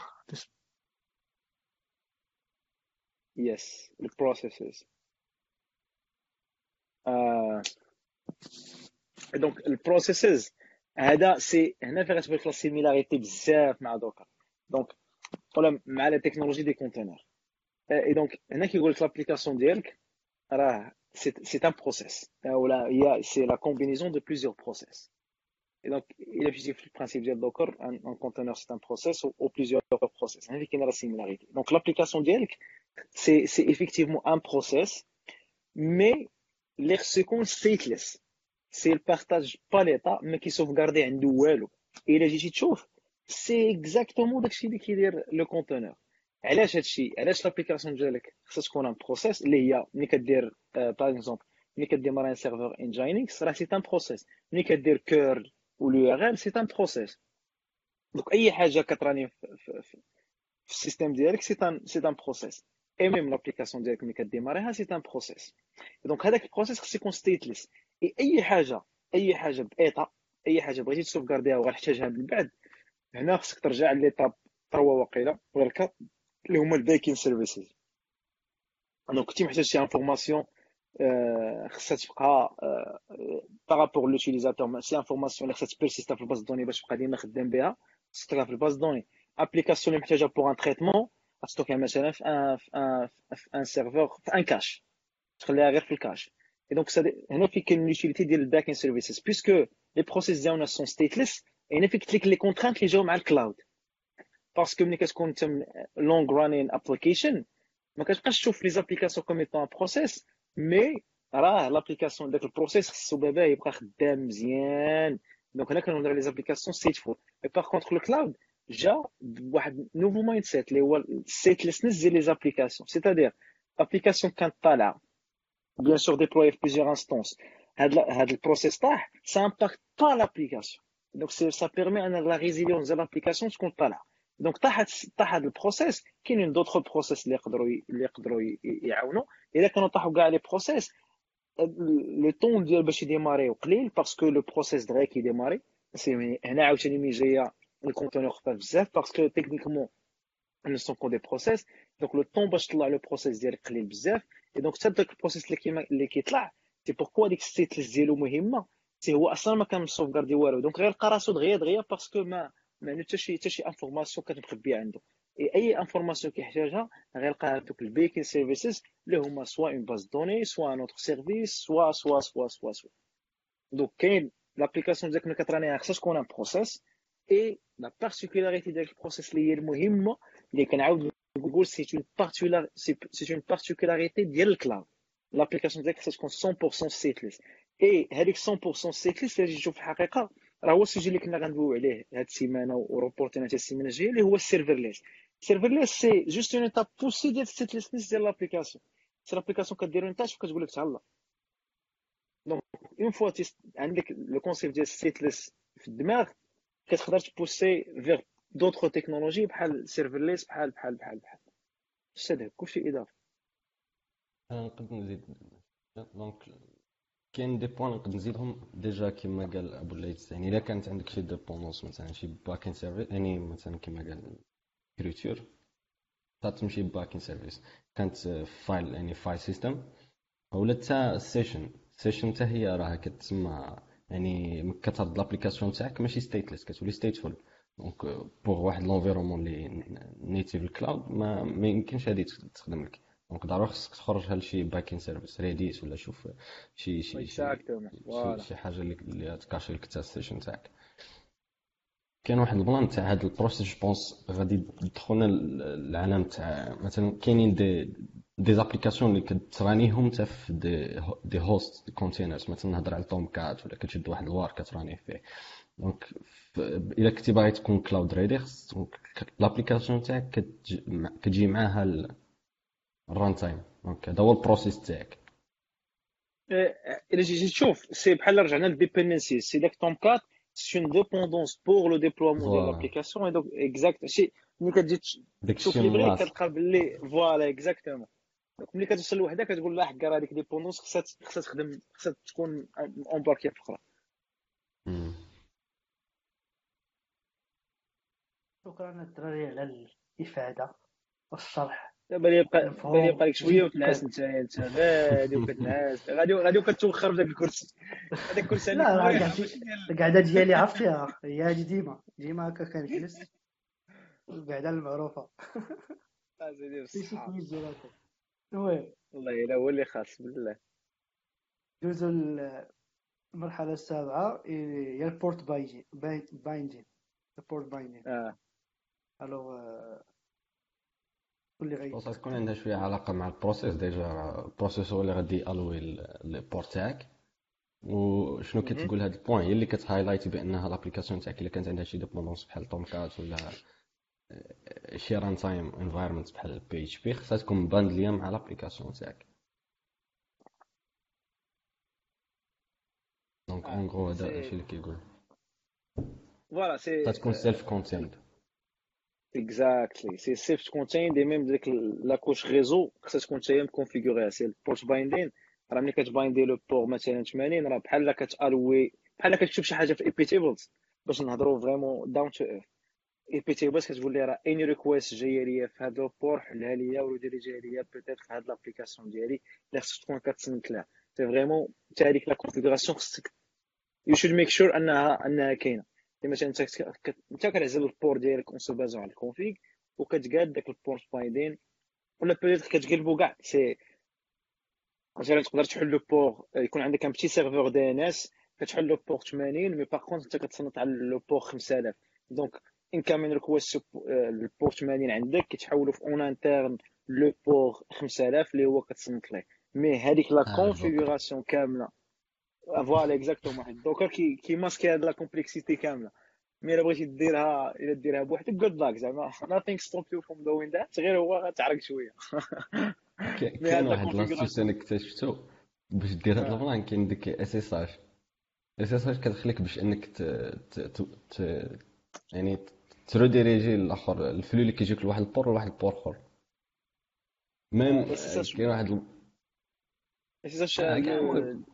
Yes ال processes. Donc ال processes هذا c'est هنا فين غتبان la similarité بزاف مع Docker donc مع la technologie des conteneurs et donc هنا كيقول لك l'application ديالك راه c'est un process ولا هي c'est la combinaison de plusieurs process Et donc, il a le principe de Docker, un, un conteneur c'est un process ou, ou plusieurs process. هذه كاينة la similarité donc l'application ديالك c'est c'est effectivement un process mais اللي خصو يكون stateless. si ال partage pas l'état ما كي sauvegarder عنده والو الا جيتي تشوف c'est exactement داكشي اللي كيدير le conteneur علاش هادشي؟ علاش l'application ديالك خصها تكون un process اللي هي ملي كدير par exemple ملي ك démarrer un serveur un راه c'est un process ملي كدير curl ولا URL c'est un process donc أي حاجة ك tourner في, ال système ديالك c'est un c'est un process Et même l'application ديالك ملي ك démarrer ها c'est un process donc هذاك ال process خص يكون stateless أي حاجة أي حاجة بـ état أي حاجة بغيتي ت sauvegarder ها وغنحتاجها من بعد هنا خصك ترجع l'étape 3 وقيله ولا 4 اللي هما ال backing services donc كنتي محتاج شي information خصها تبقى par rapport l'utilisateur شي information اللي خصها ت persister في ال base de données باش تبقى ديما خدام بها خصك في ال base de données application اللي محتاجه pour un traitement غت stocker ها مثلا في un في un serveur في un cache تخليها غير في ال cache Et donc, ça, هنا في كاين l'utilité ديال ال backing services puisque les process ديالنا sont stateless يعني فيك تليك les contraintes اللي جاو مع ال cloud parce que ملي كتكون une long running application ما كتبقاش تشوف les applications comme étant process mais راه l'application داك ال process خصو بابا يبقى خدام مزيان Donc هنا كنهضر على les applications stateful mais par contre ال cloud جا بواحد nouveau mindset اللي هو ال statelessness ديال les applications c'est-à-dire application كانت طالعه bien sûr déployé في plusieurs instances هذا ال process طاح ça impacte pas l'application. Donc ça permet ان la résilience de l'application تكون طالعه donc طاحت طاح هذا ال process كاينين d'autres process اللي يقدروا اللي يقدروا يعاونوا اذا كانوا طاحوا كاع les process Le temps ديال باش ي démarrer قليل parce que le process دغيا كي démarrer هنا عاوتاني mais جاية ال conteneur خفاف بزاف parce que techniquement sont que des process. Donc le temps باش تطلع le process ديالك قليل بزاف et donc حتى داك ال process اللي كيما اللي كيطلع c'est pourquoi ديك ال stateless ديالو مهمه c'est هو أصلا ما كن sauvegarder والو donc غير لقى دغيا دغيا parce que ما ما عنده حتى شي حتى شي information كتمخبيه عنده اي information كيحتاجها غيلقاها دوك ال backing services اللي هما soit une base de données soit un autre service soit soit soit soit soit. Donc كاين l'application ديالك ملي ك tourner ها خصها تكون un process et la particularité ديال ال process اللي هي المهمة اللي كنعاود نقول c'est une c'est une particularité ديال ال cloud. L'application ديالك خصها تكون 100% stateless et هذيك 100% stateless اللي تشوف في الحقيقة راه هو ال sujet اللي كنا غندويو عليه هاد السيمانة وروبورتينا حتى السيمانة الجاية اللي هو ال serverless ال serverless c'est juste une étape poussée ديال ال statelessness ديال l'application C'est l'application كدير une tâche وكتقول لك تهلا donc une fois عندك le concept ديال ال stateless في الدماغ كتقدر ت pousser vers d'autres technologies بحال serverless بحال بحال بحال بحال هذا كلشي اضافه نقد نزيد donc كاين des points نقد نزيدهم. Déjà كيما قال أبو الليث يعني إلا كانت عندك شي dépendance مثلا شي backing service يعني مثلا كيما قال écriture تمشي backing service كانت file يعني file system ولا حتى session session حتى هي راه كتسمى يعني كتهضر l'application تاعك ماشي stateless كتولي stateful donc pour واحد l'environnement اللي native ال cloud ما يمكنش هذه تخدم لك. donc ضروري خصك تخرجها لشي backing service Redis ولا شوف شي شي شي, شي حاجة اللي تكاشي لك ال session تاعك. كاين واحد ال plan تاع هاد ال process je pense غادي يدخلنا العالم تاع مثلا كاينين des des applications اللي كت runيهم حتى في des, des host containers مثلا نهضر على Tomcat ولا كتشد واحد ال WAR كت runيه فيه. donc إلا كنتي باغي تكون cloud ready خص l'application تاعك كتجي معاها ال runtime donc هذا هو ال process تاعك الا جيتي تشوف سي بحال رجعنا لل dependency c'est داك Tomcat c'est une dépendance pour le déploiement ديال l'application donc exact شي ملي كتجي تشوف لي كتلقى باللي voilà exactement donc ملي كتوصل لوحده كتقول لا حكا راه هذيك dépendance خصها خصها تخدم خصها تكون embarquée في أخرى شكرا الدراري على الافاده والشرح دابا يبقى يبقى لك شوية وتنعس انت انت غادي وكتنعس غادي غادي وكتوخر في ذاك الكرسي. هذاك الكرسي لا القعده ديالي عرفتيها هي هادي ديما. ديما هكا كنجلس القعده المعروفة. المهم. والله إلا هو اللي خاص بالله. دوزو المرحلة السابعة هي البورت بايندين البورت بايندين آه. الوغ واللي غي بصح تكون عندها شوية علاقة مع البروسيس ديجا البروسيس هو اللي غادي الوي البور تاعك وشنو. كتقول هاد ال point هي اللي كت highlightي بانها l'application تاعك الا كانت عندها شي dépendance بحال Tomcat ولا شي runtime environment بحال PHP خصها تكون م bundleيه مع l'application تاعك donc en gros هذا الشيء اللي كيقول voilà c'est تكون سيلف كونتيند اكزاكتلي c'est self-contained اي même ديك la couche réseau خصها تكون حتى هي م configuréيها c'est ال port binding راه ملي كت bindي le port مثلا 80 راه بحال كتالوي بحال كتكتب شي حاجة في iptables باش نهضروا vraiment down to earth iptables كتقول لي راه any request جاية ليا في هذا ال port حلها ليا ولو ديري جاية ليا peut-être في هاد l'application ديالي اللي خصك تكون كتسنت لها c'est vraiment حتى هذيك la configuration خصك you should make sure انها انها كاينة مثلا انت انت كتعزل ال port ديالك en se basant على ال config وكتقاد داك ال port binding ولا peut-être كتقلبو كاع c'est مثلا تقدر تحل le port يكون عندك un petit serveur DNS كتحل le port 80 mais par contre انت كتصنت على le port 5000 donc incoming request ال port 80 عندك كيتحولوا في en interne le port 5000 اللي هو كتصنت ليه mais هذيك la configuration كامله voilà exactement واحد ال Docker كي كي masquer هاد la complexité كامله mais الا بغيتي ديرها الا ديرها بوحدك good luck زعما nothing stop you from doing that. غير هو غتعرق شوية كاين واحد لاستيس أنا اكتشفتو باش دير هاد البلان كاين ديك اس اس اش اس اس اش كتخليك باش انك ت... ت... ت... ت... يعني تروديريجي الآخر الفلو اللي كيجيك لواحد البور لواحد البور اخر ميم اش كاين واحد اس اس المهم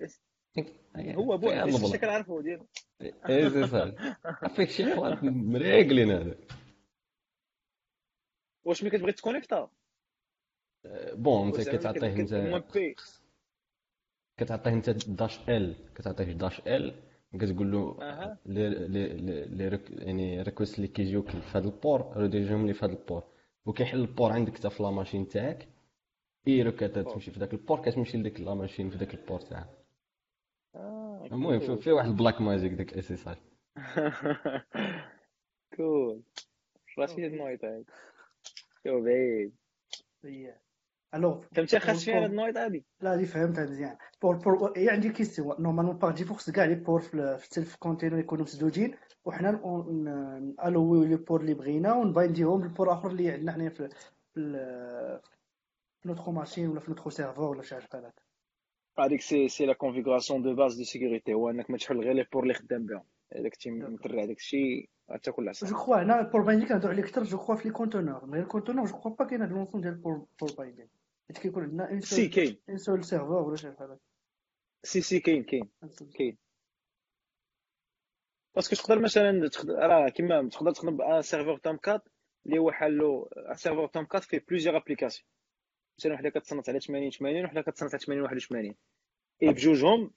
هو اس البلان كنعرفو ديال اس اس اش فيك شي حوار مريقلين هذا واش ملي كتبغي تكونيكتا؟ بون أنت كتعطيه أنت كتعطيه أنت داش ال كتعطيه داش ال كتقول له لي يعني ريكوست اللي كيجيوك في هذا البور ريديريجيهم لي في هذا البور. وكيحل البور عندك حتى في لا ماشين تاعك. ايرو كتمشي في ذاك البور كتمشي لديك لا ماشين في ذاك البور تاعك. المهم في- واحد البلاك ماجيك داك اس اس ار كول رشيد النويط هاي شو بعيد الوغ فهمتي خاص فيها هاد النويط هادي لا دي فهمتها مزيان بور بور هي عندي كيستيون نورمالمون باغ ديفو خص كاع لي بور في السيلف كونتينر يكونوا مسدودين وحنا نالويو لي بور اللي بغينا ونباينديهم للبور اخر اللي عندنا حنايا في في نوتخو ماشين ولا في نوتخو سيرفور ولا شي حاجة بحال هكا هذيك سي سي لا كونفيغوراسيون دو باز دو سيكوريتي هو أنك ما تحل غير لي بور اللي خدام بهم الا كنتي مترع داك الشيء غتاكل العصا جو كخوا هنا البور بايندين كنهضروا عليه أكثر جو كخوا في لي كونتونور غير الكونتونور جو كخوا با كاين هاد النونسيون ديال البور بور بايندين حيت كيكون عندنا ان سي كاين. ان سول سيرفور ولا شي حاجة بحال سي سي كاين كاين. كاين. باسكو تقدر مثلا. راه كيما تقدر تخدم ان سيرفور تومكات اللي هو حالو سيرفور تومكات فيه بليزيور ابليكاسيون مثلا وحدة كتصنت على 80 80 وحدة كتصنت على 80 81 اي بجوجهم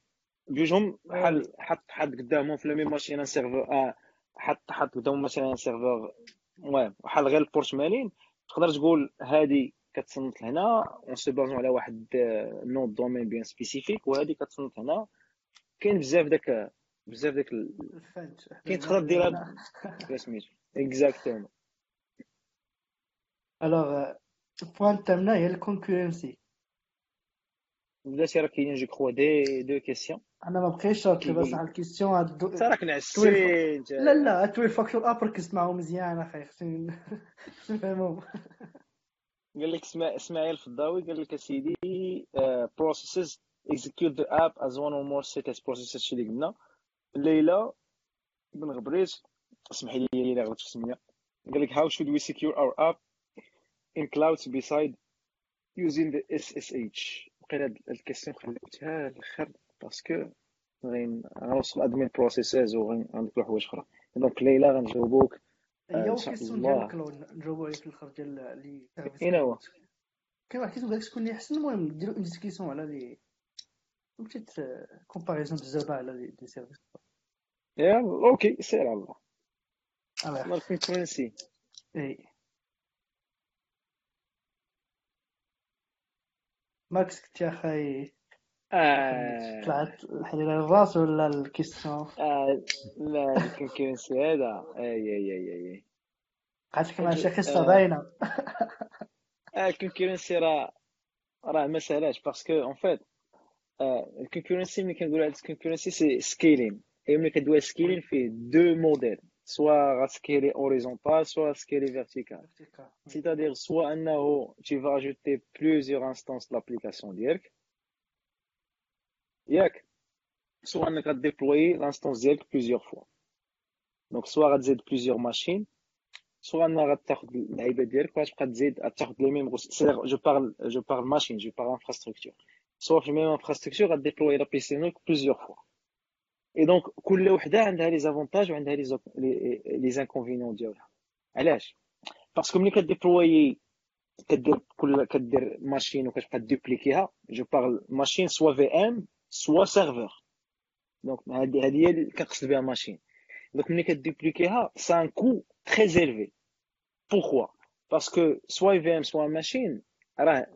بجوجهم بحال حط حط قدامهم في même machine un serveur آه حط حط قدامهم مثلا un serveur. المهم بحال غير ال port 80 تقدر تقول هادي كتصنت لهنا en se basant على واحد nom de domaine bien spécifique وهادي كتصنت هنا. كاين بزاف داك بزاف داك كاين تقدر ديرها سميتو. exactement alors ال point الثامنه هي ال concurrency بلاتي راه كاينين je crois des deux questions أنا ما بقيتش بس على هاد دو- انت راك نعسين لا لا twelve-factor app ركزت معاهم مزيان أخي خصني نفهمهم قال لك اسماعيل الفضاوي قال لك اسيدي processes the app as one or more stateless processes شي اللي قلنا ليلى بن غبريت اسمح لي الا غلطت في السميه قال لك how should we secure our app? In clouds beside using the SSH وقيلا هاد الكيسيون خليتها الأخر باسكو غين غنوصل ادمين بروسيسز وغنذكروا حوايج أخرى. دونك ليلى غنجاوبوك. هي إن هو شاء كيستيون الله. ديال الكلون نجاوبو عليه في الآخر ديال لي اين هو كاين واحد كيسيون قالك شكون اللي أحسن. المهم ديروا اون على لي بتيت كومباريزون بزاف على لي سيرفيس يا أوكي سير على الله. الله الكونكورنسي إي. ماكس كنت يا أخي آه. طلعت الحريره الراس ولا الكيستيون آه. لا الكونكورنسي هذا اي اي اي اي قعدت مع شي آه. قصه باينه الكونكورنسي راه راه ما سهلاش parce que en fait ال concurrency ملي كنقولوا على ال concurrency c'est scaling et ملي كدوي scaling فيه deux modèles soit غت scaler horizontal soit scaler vertical c'est-à-dire soit انه tu vas ajouter plusieurs instances de l'application ديالك ياك soit انك غ déployer l'instance ديالك plusieurs fois donc soit غتزيد plusieurs machines soit انك غتاخد اللعيبه ديالك وغتبقى تزيد غتاخد les mêmes جو بارل جو بارل ماشين جو بارل انفراستركتور سوا في ميم انفراستركتور غديبلوي لا بي سي نوك بليزيور فوا اي دونك كل وحدة عندها لي زافونتاج وعندها لي لي زانكونفينيون ديالها. علاش؟ باسكو ملي كديبلوي كدير كل كدير ماشين وكتبقى دوبليكيها جو بارل ماشين سوا في ام سوا سيرفور دونك هذه هذه هي اللي كنقصد بها ماشين دونك ملي كدوبليكيها سا ان كو تري زيلفي pourquoi parce que soit VM soit machine راه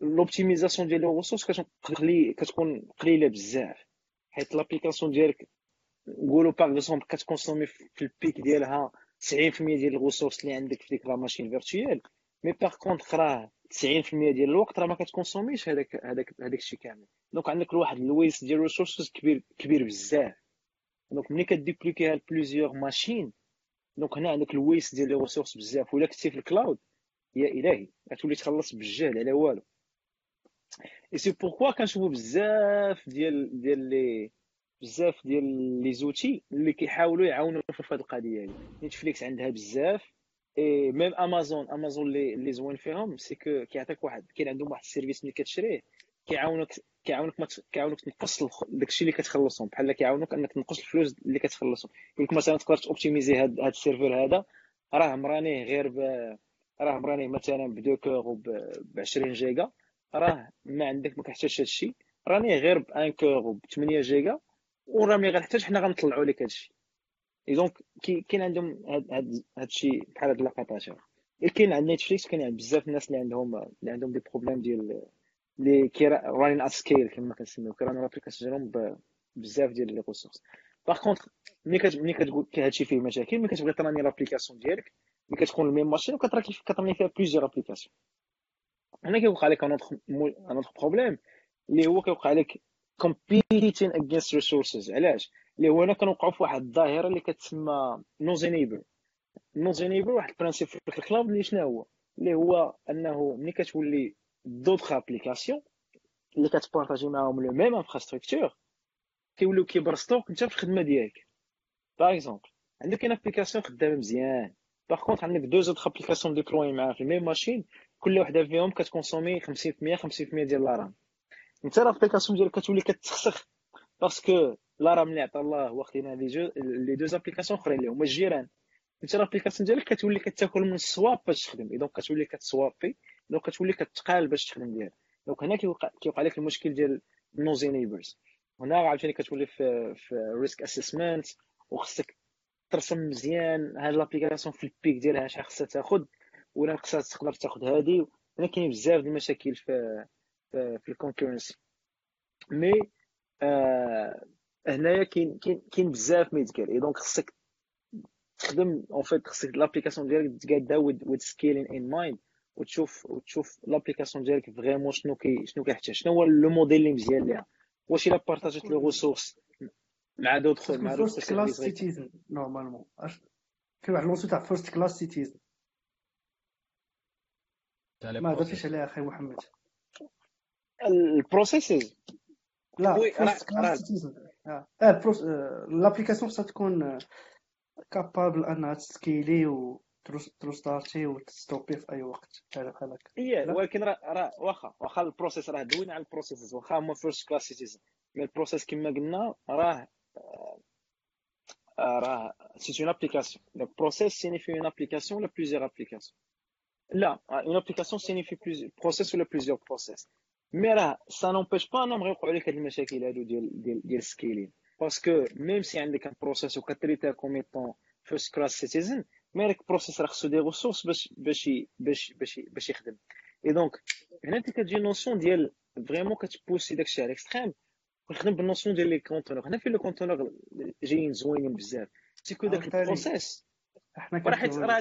l'optimisation ديال les ressources كتكون قليلة بزاف. حيت l'application ديالك نقولوا par exemple كت consommer في ال pic ديالها 90% ديال ال ressources اللي عندك في ديك la machine virtuelle mais par contre راه 90% ديال الوقت راه ما كت consommer ش هذاك هذاك هذاك الشيء كامل. donc عندك واحد ال waste ديال ال resources كبير كبير بزاف. donc ملي ك dupliquer ها ل plusieurs machines donc هنا عندك ال waste ديال ال ressources بزاف. ولا كنتي في ال cloud يا إلهي غتولي تخلص بالجهل على والو. et c'est pourquoi كنشوفو بزاف ديال ديال les بزاف ديال les outils اللي كيحاولوا يعاونوا في هذه القضية هذه نتفليكس عندها بزاف et même امازون امازون اللي اللي زوين فيهم c'est que كيعطيك واحد كاين عندهم واحد ال service ملي كتشريه كيعاونك كيعاونك ما كيعاونك تنقص داكشي اللي كتخلصهم. بحال كيعاونك انك تنقص الفلوس اللي كتخلصهم. يقول لك مثلا تقدر ت optimiser هاد هاد ال serveur هذا راه م runner ه غير ب راه م runner ه مثلا ب 2 cores ب 20 جيجا. راه ما عندك ما كتحتاجش هادشي runner غير ب 1 core و ب 8 جيجا وراه ملي غنحتاج حنا غنطلعوا لك هادشي. et donc كاين عندهم هاد هادشي بحال هاد اللقطات كاين عند نتفليكس كاين عند بزاف الناس اللي عندهم اللي عندهم des problèmes ديال اللي running at scale كما كنسميو. كي runner و l'application ديالهم بزاف ديال les ressources par contre ملي ملي كتقول هادشي فيه مشاكل ملي كتبغي ت runner l'application ديالك ملي كتكون ال même machine وكت runner فيها plusieurs applications هنا كيوقع لك un autre problème اللي هو كيوقع لك competing against resources. علاش؟ اللي هو هنا كنوقعوا في واحد الظاهرة اللي كتسمى noisy neighbor noisy neighbor واحد ال principe في ال cloud اللي شنو هو؟ اللي هو أنه ملي كتولي d'autres applications اللي كت partager معاهم le même infrastructure كيوليو كيبرزطوك انت في الخدمة ديالك. par exemple عندك une application خدامة مزيان. par contre عندك deux autres applications déployées معاها في ال même machine كل وحدة فيهم كت consommer 50% 50% ديال la RAM. انت ال application ديالك كتولي كتسخسخ parce que la RAM اللي عطا الله واخدين les je les deux applications أخرين اللي هما الجيران. انت ال application ديالك كتولي كتاكل من ال swap باش تخدم. donc كتولي كت swapper donc كتولي كتقال باش تخدم ديالك. donc هنا كيوقع كيوقع لك المشكل ديال noisy neighbors هنا عاوتاني كتولي في في risk assessment وخصك ترسم مزيان. هاد l'application في ال pic ديالها شحال خصها تاخذ ولا خصها تقدر تاخذ هادي. هنا كاين بزاف د المشاكل في في, في ال concurrency. mais آه هنايا كاين كاين كاين بزاف ما يتقال et donc خصك تخدم en fait خصك l'application ديالك تقادها with scaling in mind وتشوف وتشوف l'application ديالك vraiment شنو كي شنو كيحتاج. شنو هو le modèle اللي مزيان ليها. واش إلا partager ت les ressources مع دوطخ مع d'autres class citizens normalement كاين واحد لونسو تاع first class citizen ما درتيش عليها أخي محمد. ال processes لا آه. l'application خصها تكون capable انها تسكيلي و تريستارتي وتستوبي في أي وقت بحال هكا هي ولكن راه راه واخا واخا ال process راه دوينا على ال processes واخا هما first class citizen mais ال process كما قلنا راه راه c'est une application donc process signifie une application ولا plusieurs applications لا une application signifie plusieurs process ولا plusieurs process mais راه ça n'empêche pas انهم غيوقعوا لك هاد المشاكل هادو ديال ديال ديال ال scaling parce que même si عندك un process وكتريتها comme étant first class citizen mais راك process راه خصو des ressources باش باش باش باش باش يخدم et donc هنا انت كتجي notion ديال vraiment كتبوسي داكشي على ال extrême ونخدم بال notion ديال les conteneurs هنا فين les conteneurs جايين زوينين بزاف c'est que داك ال process حنا راه حيت كنكتبوا راه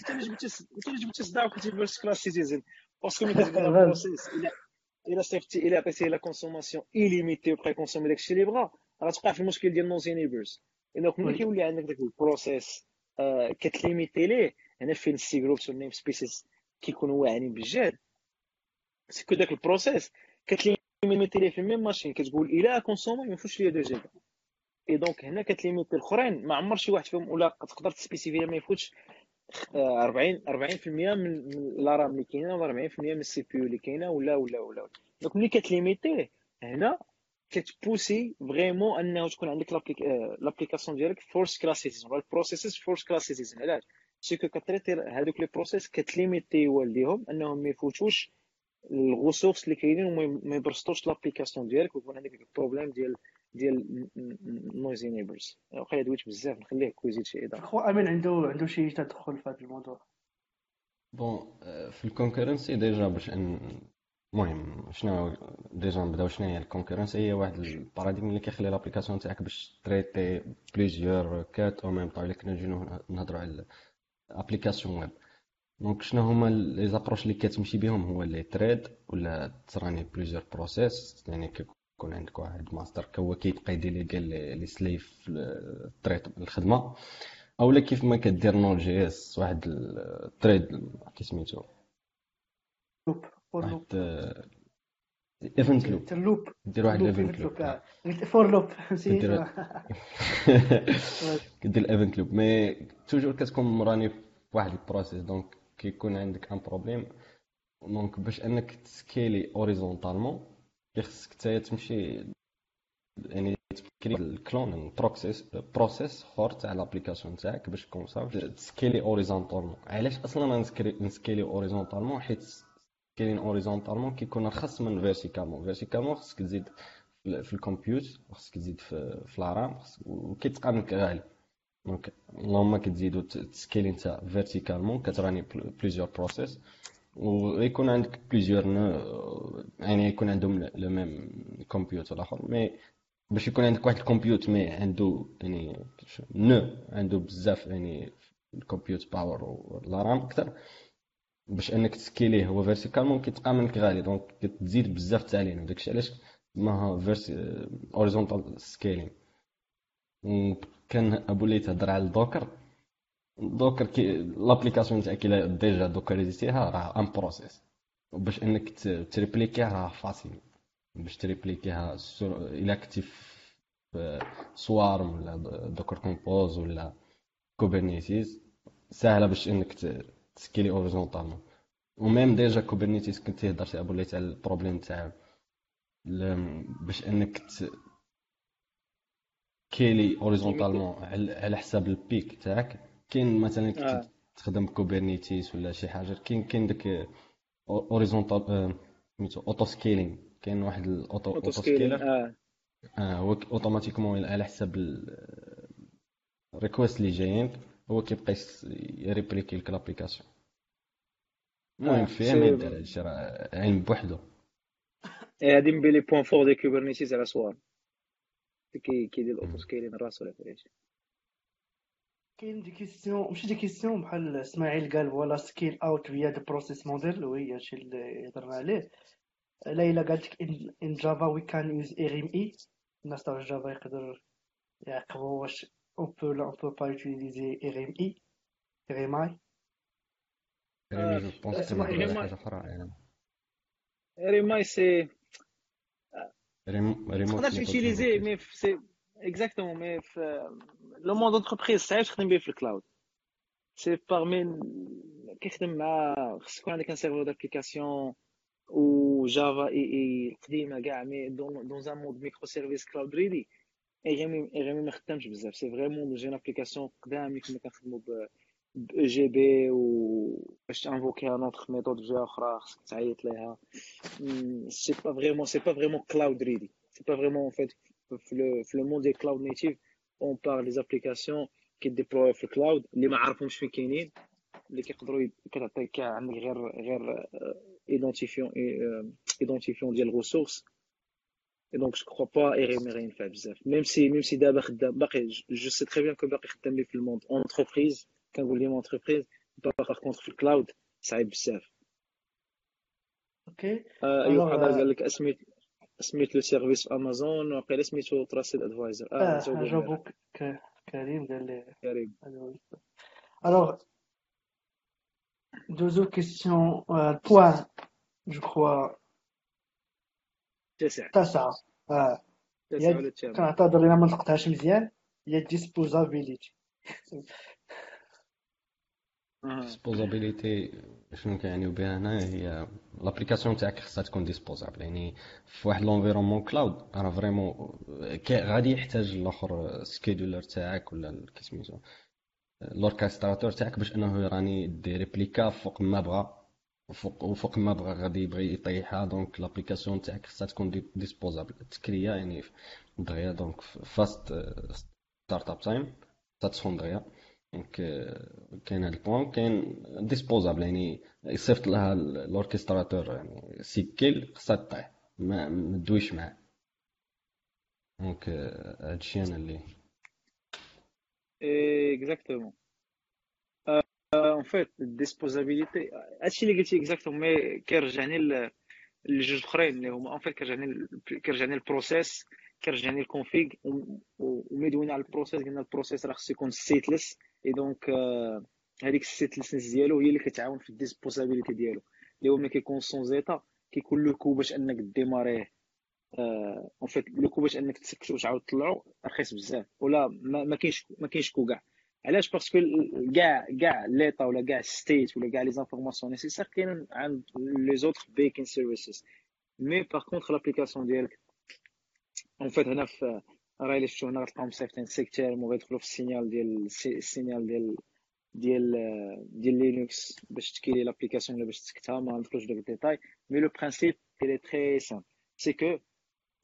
انت اللي جبتي انت اللي جبتي صداع وكتجيب first class citizen parce que ملي كتبدا ال process الا إلا صيفطتي إلا عطيتيه la consommation illimitée وبقى يكونسومي داكشي اللي بغا راه توقع في المشكل ديال noisy neighbors donc ملي كيولي عندك داك ال process آه، كتليميتي ليه. هنا فين ال cgroups وال namespaces كيكونوا واعرين بالجهد c'est que داك ال process كتليميتي ليه في ال même machine كتقول إلا كونسومي ما يفوتش ليا deux gigas et donc هنا كتليميتي الأخرين. ما عمر شي واحد فيهم ولا تقدر تسبيسيفي ما يفوتش آه، 40 40% من من ال RAM اللي كاينة ولا 40% من ال CPU اللي كاينة ولا ولا ولا. donc ملي كتليميتيه هنا كتبوسي vraiment أنه تكون عندك l'application ديالك first class citizen ال processes first class citizen علاش؟ c'est que كتريتي هذوك les process كتليميتي والديهم أنهم ما يفوتوش les ressources اللي كاينين وما يبرسطوش l'application ديالك ويكون عندك ال problème ديال ديال noisy neighbors وقيلا دويت بزاف نخليه كويزيد شي إضافة. خو أمين عنده عنده شي تدخل في هذا الموضوع. bon في ال concurrency déjà باش ان المهم شنو ديجا نبداو شنو هي الكونكورنسي هي واحد ال paradigme اللي كيخلي l'application تاعك باش تريتي plusieurs requêtes au même temps إلا كنا نجيو نهضروا على ال application web donc شنو هما les approches اللي كتمشي بهم؟ هو les threads ولا تراني plusieurs process يعني كيكون عندك واحد ماستر هو كيبقى يديليغي لي سليف التريد الخدمة. أولا كيف ما كدير نول جي إس واحد التريد كي سميتو لوب لوب. واحد ايفنت لوب. قلت لوب. دير واحد لوب الايفنت ايفنت لوب. لوب آه. قلت فور لوب. كدير كدير الايفنت لوب. مي توجور كتكون مراني في واحد البروسيس. دونك كيكون عندك ان بروبليم donc باش أنك تسكيلي horizontalement خصك نتايا تمشي يعني تكري ال clone process process اخر تاع l'application تاعك باش comme ça تسكيلي horizontalement علاش أصلا نسكيلي horizontalement حيت scaling horizontalement كيكون ارخص من verticalement verticalement خصك تزيد في ال compute خصك تزيد في ال RAM وكيتقام لك غالي donc اللهم كتزيدو تسكيلي نتا verticalement كتراني بليزيور بروسيس ويكون عندك بليزيور يعني يكون عندهم لو ميم كمبيوتر الآخر مي باش يكون عندك واحد الكمبيوت مي عنده يعني نو عنده بزاف يعني الكمبيوت باور ولا رام أكثر. باش أنك تسكيليه هو فيرتيكالمون كيتقام منك غالي. دونك كتزيد بزاف التعليم. وداكشي علاش؟ ما فيرسي اوريزونتال سكيلين كان أبو لي تهضر على الدوكر. دوكر كي لابليكاسيون تاعك إلا ديجا دوكريزيتيها راه ان بروسيس. وباش إنك تريبليكيها راه فاسيل. باش تريبليكيها إلا كنتي سوارم ولا دوكر كومبوز ولا كوبرنيتيز ساهلة باش إنك تسكيلي أوريزونتالمون. وميم ديجا كوبرنيتيز كنتي هضرتي ابو لي تاع البروبليم تاع باش إنك تسكيلي horizontalement على حساب ال pic تاعك. كاين مثلا كنت تخدم Kubernetes ولا شي حاجة كاين كاين داك horizontal سميتو auto scaling كاين واحد ال auto auto scaler آه. هو automatiquement على حساب les requests اللي جايين هو كيبقى يريبليكي لك l'application المهم فيها ما هادشي راه علم بوحدو. هادي من بلي بوان فور دي كوبرنيتيز على سوار. كيدير الاوتو سكيلين راسو ولا فهمتي كاين دي كيستيون ماشي دي كيستيون بحال إسماعيل قال فوالا سكيل أوت فيا دو بروسيس موديل وهي هادشي اللي هضرنا عليه. ليلى قالت لك إن جافا وي كان يوز اريم اي الناس تاع جافا يقدر يعقبوا واش اون بو لا اون بو با يوتيليزي اي اريم اي اريم اي سي ريموت تقدرش يوتيليزي مي سي اكزاكتومون مي في لو موند انتربريز صعيب تخدم به في الكلاود سي باغمي كيخدم مع خص يكون عندك ان سيرفور دابليكاسيون و جافا اي اي القديمه كاع مي دون دون ان مود ميكرو سيرفيس كلاود ريدي ايغيمي ايغيمي ما خدامش بزاف سي فريمون جي ابليكاسيون قدام اللي كنا كنخدمو ب اي جي بي و باش تانفوكيها نوتر ميثود بجهه أخرى خصك تعيط ليها c'est pas vraiment c'est pas vraiment cloud ready c'est pas vraiment en fait في le في le monde de cloud native on parle les applications كي déployer في ال cloud اللي ما عارفهمش فين كاينين اللي كيقدروا كتعطيك عندك غير غير identifiant identifiant ديال ال ressource et donc je crois pas et غير ينفع بزاف même si même si دابا خدام باقي je sais très bien que باقي خدام les في ال monde entreprise كنقول les entreprises سميت le service في امازون وقيلا سميتو Trusted Advisor آه جاوبوك كريم قال لي كريم. alors دوزو question point je crois تسعة. تسعة. آه. كنعتذر الا ما نطقتهاش مزيان. هي ديسبوزابيليتي ديسبوزابيليتي شنو كيعنيو بها هنا هي l'application تاعك خصها تكون disposable يعني في واحد l'environnement cloud راه vraiment غادي يحتاج الآخر scheduler تاعك ولا كيسميتو l'orchestrateur تاعك باش أنه يراني des réplicas فوق ما بغا. وفوق وفوق ما بغا غادي يبغي يطيحها. donc l'application تاعك خصها تكون disposable تكريا يعني دغيا donc fast startup time تسخن دغيا. donc كاين هاد ال point كاين disposable يعني يصيفط لها ال orchestrateur يعني sigkill خصها طيح ما تدويش معاه. donc هادشي أنا اللي exactement en fait ال disposability هادشي اللي قلتي exactement mais كيرجعني لجوج أخرين اللي هما en fait كيرجعني كيرجعني ال process كيرجعني ال config وملي دوينا على ال process قلنا ال process راه خصو يكون stateless et donc هذيك ال statelessness ديالو هي اللي كتعاون في ال disposability ديالو. اللي هو ملي كيكون sans état كيكون le coût باش انك démarrer en fait le coût باش انك تسكتو وتعاود تطلعو رخيص بزاف. ولا ما كاينش ما كاينش coût كاع. علاش؟ parce que كاع كاع l'état ولا كاع state ولا كاع les informations nécessaires كاينين عند les autres backing services mais par contre l'application ديالك en fait هنا في راه الا شفتو هنا غتلقاهم مصيفطين sigterm وغيدخلوا في ال signal ديال ال signal ديال ديال ديال Linux باش ت killer l'application ولا باش تسكتها ما ندخلوش داك ال détail. mais le principe il est très simple. C'est que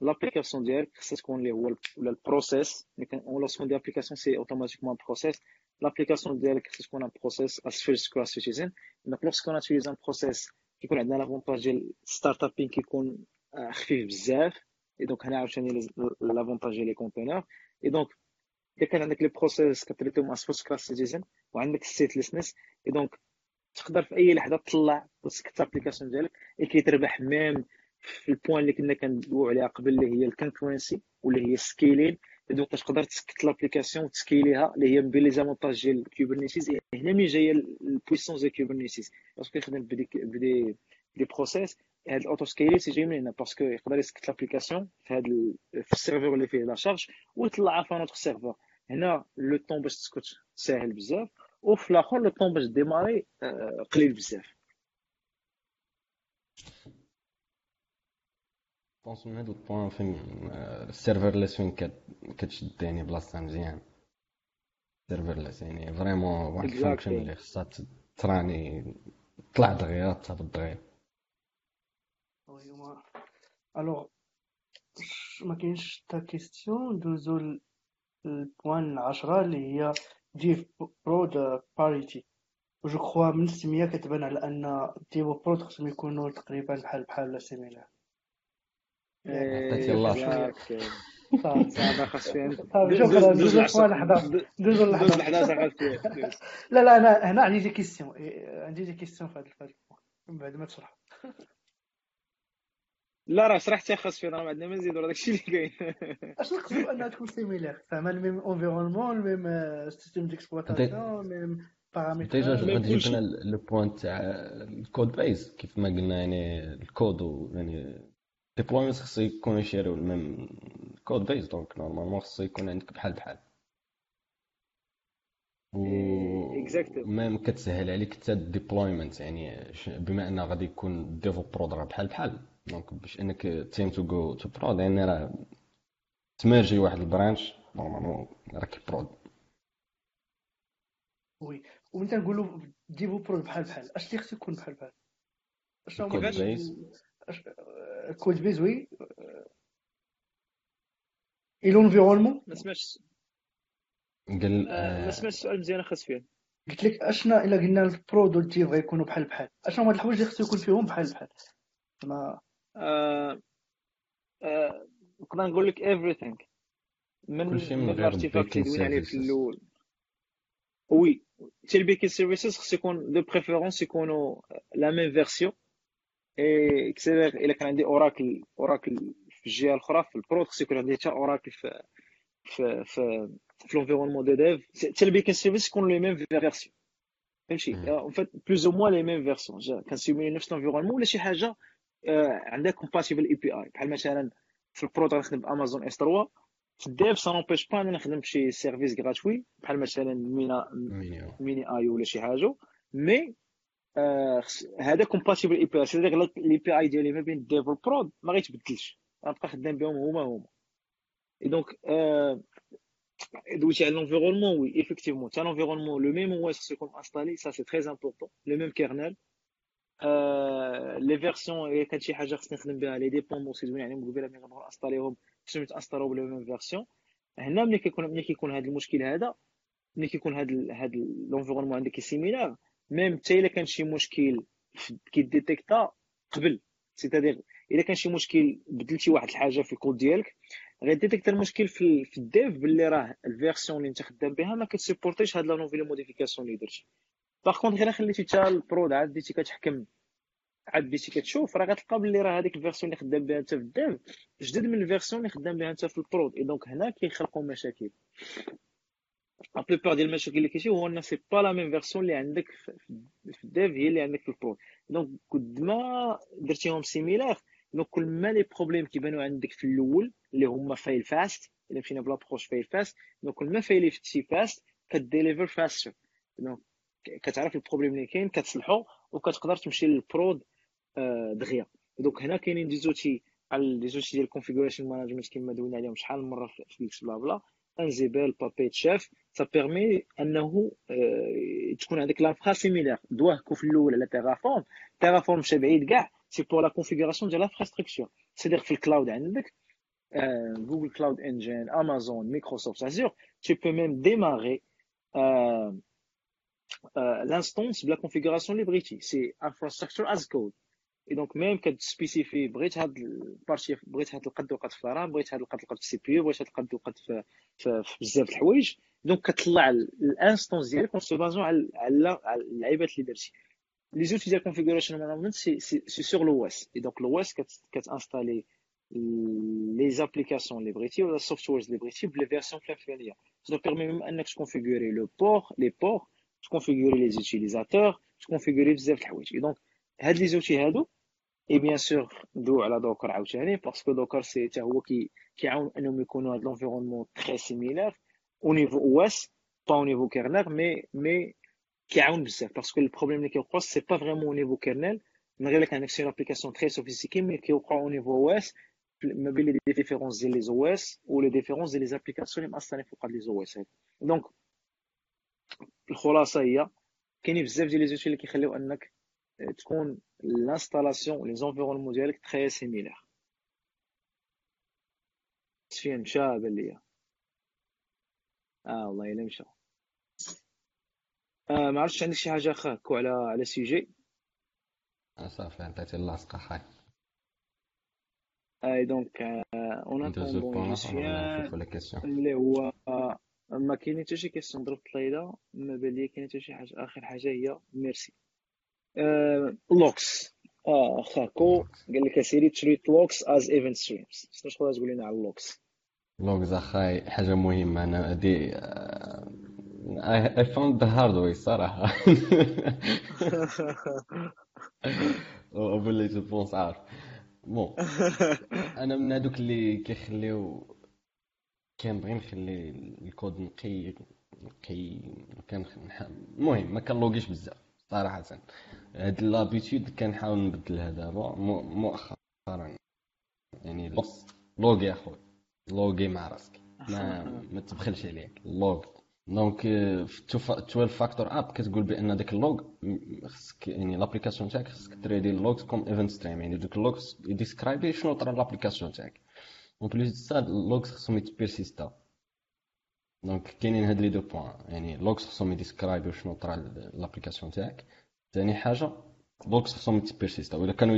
l'application ديالك خصها تكون اللي هو ولا ال process en lancement d'application c'est automatiquement process l'application ديالك خصها تكون un process as first class citizen. donc lorsqu'on utilise un process كيكون عندنا l'avantage ديال starting up كيكون خفيف بزاف et donc هنا عاوتاني l'avantage les conteneurs et donc اذا كان عندك les process كتريتهم as first class citizen وعندك statelessness et donc تقدر في أي لحظة تطلع وتسكت ال application ديالك et كيتربح même في ال point اللي كنا كندويو عليها قبل اللي هي ال concurrency واللي هي scaling donc تقدر تسكت l'application وت scaler يها اللي هي من بين les avantages ديال Kubernetes هنا مين جاية ال puissance ديال Kubernetes parce que يخدم ب des des process هاد ال auto-scaling تيجي من هنا parce que يقدر يسكت l'application في هاد في ال serveur اللي فيه la charge ويطلعها في un autre serveur هنا le temps باش تسكت ساهل بزاف وفي الآخر le temps باش démarrer قليل بزاف je pense من هاد ال point فين ال serverless فين كتشد يعني بلاصتها مزيان serverless يعني vraiment واحد ال function اللي خصها تراني طلع دغيا تهبط دغيا alors ما كاينش تا question دوزو ال point عشرة اللي هي dev prod parity je crois من السمية كتبان على ان dev و prod خصهم يكونوا تقريبا بحال بحال ولا similar عطيتي الله صافي خاص فيها شكرا دوزو البوان لحظة دوزو لحظة لا لا أنا هنا عندي des questions عندي des questions في هذا البوان من بعد ما تشرح لا راه شرحتي خاص فينا راه ما عندنا ما نزيدو راه داكشي اللي كاين. اش نقصدو أنها تكون similaire فاهمة ال même environnement ال même système d'exploitation même paramètre déjà غادي تجيب لنا le point تاع ال code base كيف ما قلنا يعني الكود يعني deployment خصو يكون يشيرو ال même code base donc normalement خصو يكون عندك بحال بحال و même كتسهل عليك حتى ال deployment يعني بما ان غادي يكون dev و prod را بحال بحال donc باش إنك time to go to prod يعني راه ت merger واحد ال branche normalement راك prod oui وأنت نقولوا dev و prod بحال بحال. أش اللي خصو يكون بحال بحال؟ أش code base code base oui. et l'environnement ما سمعتش. قال ما سمعتش السؤال مزيان خاص فيه قلت لك اشنا إلا قلنا ال prod وال dev غيكونوا بحال بحال. اشنا هما الحوايج اللي خصو يكون فيهم بحال بحال؟ ما نقدر نقول لك everything. من من ال artifact اللي دوينا عليه في. الأول oui حتى ال backing services خص يكون de préférence يكونوا la même version et que si إلا كان عندي Oracle Oracle في الجهه الاخرى في ال prod خص يكون عندي حتى Oracle في في في في l'environnement de dev حتى ال backing service يكون les mêmes versions فهمتي en fait plus ou moins les mêmes versions كنسيميلي نفس l'environnement ولا شي حاجة عندها compatible API بحال مثلا في ال prod غنخدم ب Amazon S3 في ال dev ça n'empêche pas نخدم بشي service gratuit بحال مثلا مينا ميني آي ولا شي حاجة. mais هذا compatible API c'est-à-dire ال API ديالي ما بين ال dev وال prod ما غيتبدلش. غنبقى خدام بهم هما هما. et donc دويتي على l'environnement oui effectivement. t'as l'environnement le même OS se compte installé ça c'est très important. Le même kernel. Les versions إلا كانت شي حاجة خصني نخدم بها. les dépendances دوين عليهم قبيله ملي غنبغي انستاليهم خصهم يتأنسطالاو ب la même version هنا ملي كيكون ملي كيكون هذا المشكل هذا ملي كيكون هذا هذا l'environnement عندك similaire même حتى إلا كان شي مشكل كيديتيكتا قبل. c'est-à-dire إلا كان شي مشكل بدلتي واحد الحاجة في الكود ديالك غيديتيكتا المشكل في, في ال dev باللي راه ال version اللي انت خدام بها ما كتسيبورتيش هاد la nouvelle modification اللي درتي. par contre غير خليتي حتى ال prod عاد بديتي كتحكم عاد بديتي كتشوف راه غتلقى بلي راه هذيك ال version اللي خدام بها انت في ال dev جدد من ال version اللي خدام بها انت في ال prod et donc هنا كيخلقوا مشاكل. la plupart ديال المشاكل اللي كيجيو هو إن c'est pas la même version اللي عندك في ال dev هي اللي عندك في ال prod donc قد ما درتيهم similaires donc كل ما les problèmes كيبانو عندك في الأول اللي هما fail fast إلا مشينا ب l'approche fail fast donc كل ما فايليتي fast كد deliver faster دونك كتعرف البروبليم اللي كاين كتصلحو وكتقدر تمشي للبرود دغيا. دونك هنا كاينين دي زوتي على دي زوتي ديال الكونفيغوريشن مانجمنت كما دوينا عليهم شحال من مرة في إكس بلا بلا. انزيبل بابيت شاف سا بيرمي أنه تكون عندك لافرا سيميلار دواه في الأول على تيرافورم تيرافورم مشى بعيد كاع. سي بور لا كونفيغوراسيون ديال لافراستركتور سيدير في الكلاود عندك جوجل كلاود انجين امازون مايكروسوفت ازور peux même démarrer euh, euh, l'instance de la configuration Liberty. C'est infrastructure as code. et donc même كتسبيسيفي بغيت هاد ال partie بغيت هاد القد وقت في ال RAM بغيت هاد القد وقت في ال CPU بغيت هاد القد وقت في, في, في بزاف الحوايج donc كتطلع l'instance ديالك en se basant على على اللعيبات اللي درتي les outils ديال configuration management c'est c'est sur l'OS et donc l'OS كتانستالي les applications اللي بغيتي ولا ال softwares اللي بغيتي ب les versions الفلانيه ça permet même انك تكونفيغوري le port les ports تكونفيغوري les utilisateurs تكونفيغوري بزاف د الحوايج donc هاد les outils هادو et bien sûr ندويو على Docker عاوتاني parce que Docker c'est حتى هو كي كيعاون انهم يكونوا هاد les environnements très similaires au niveau OS pas au niveau kernel mais mais كيعاون بزاف parce que ال problème اللي كيوقع c'est pas vraiment au niveau kernel من غير كان عندك شي application très sophistiquée mais كيوقع au niveau OS ما بين les différences ديال les OS و les différences ديال les applications اللي مأصلين فوق هاد les OS donc الخلاصه هي كاينين بزاف ديال les outils اللي كيخليو أنك تكون l'installation les environnements ديالك très similaires فين مشى بان ليا آه والله إلا مشى. آه ما عرفتش عندك شي حاجة اخا كو على على سيجي صافي عطيتي اللاصقه خاي اي دونك اون اتوندون اللي هو ما كاين حتى شي كيسيون ضربت ليلى ما بان ليا كاين حتى شي حاجة آخر حاجة هي ميرسي. لوكس. آه خاكو قال لك أسيري تريت لوكس از ايفنت ستريمز شنو تقدر تقول لنا على اللوكس؟ لوكس اخاي حاجة مهمة. أنا دي I found the hard way صراحة. وليت بونس عارف bon. أنا من هذوك اللي كيخليو كنبغي نخلي الكود نقي نقي كان المهم ما كنلوغيش بزاف صراحة. هاد l'habitude كنحاول نبدلها دابا مؤخرا. يعني لوغي اخويا لوغي مع راسك. ما ما تبخلش عليك. لوغ. donc في 12 factor app كتقول بأن داك ال log خصك يعني l'application تاعك خصك تريتي les logs comme event stream يعني دوك les logs يديسكرايبي شنو طرا ل l'application تاعك. en plus ça les logs خصهم يتبيرسيستا donc كاينين هاد les deux points يعني les logs خصهم يديسكرايبي شنو طرا ل l'application تاعك ثاني حاجة logs خصهم يتبيرسيستا إلا كانوا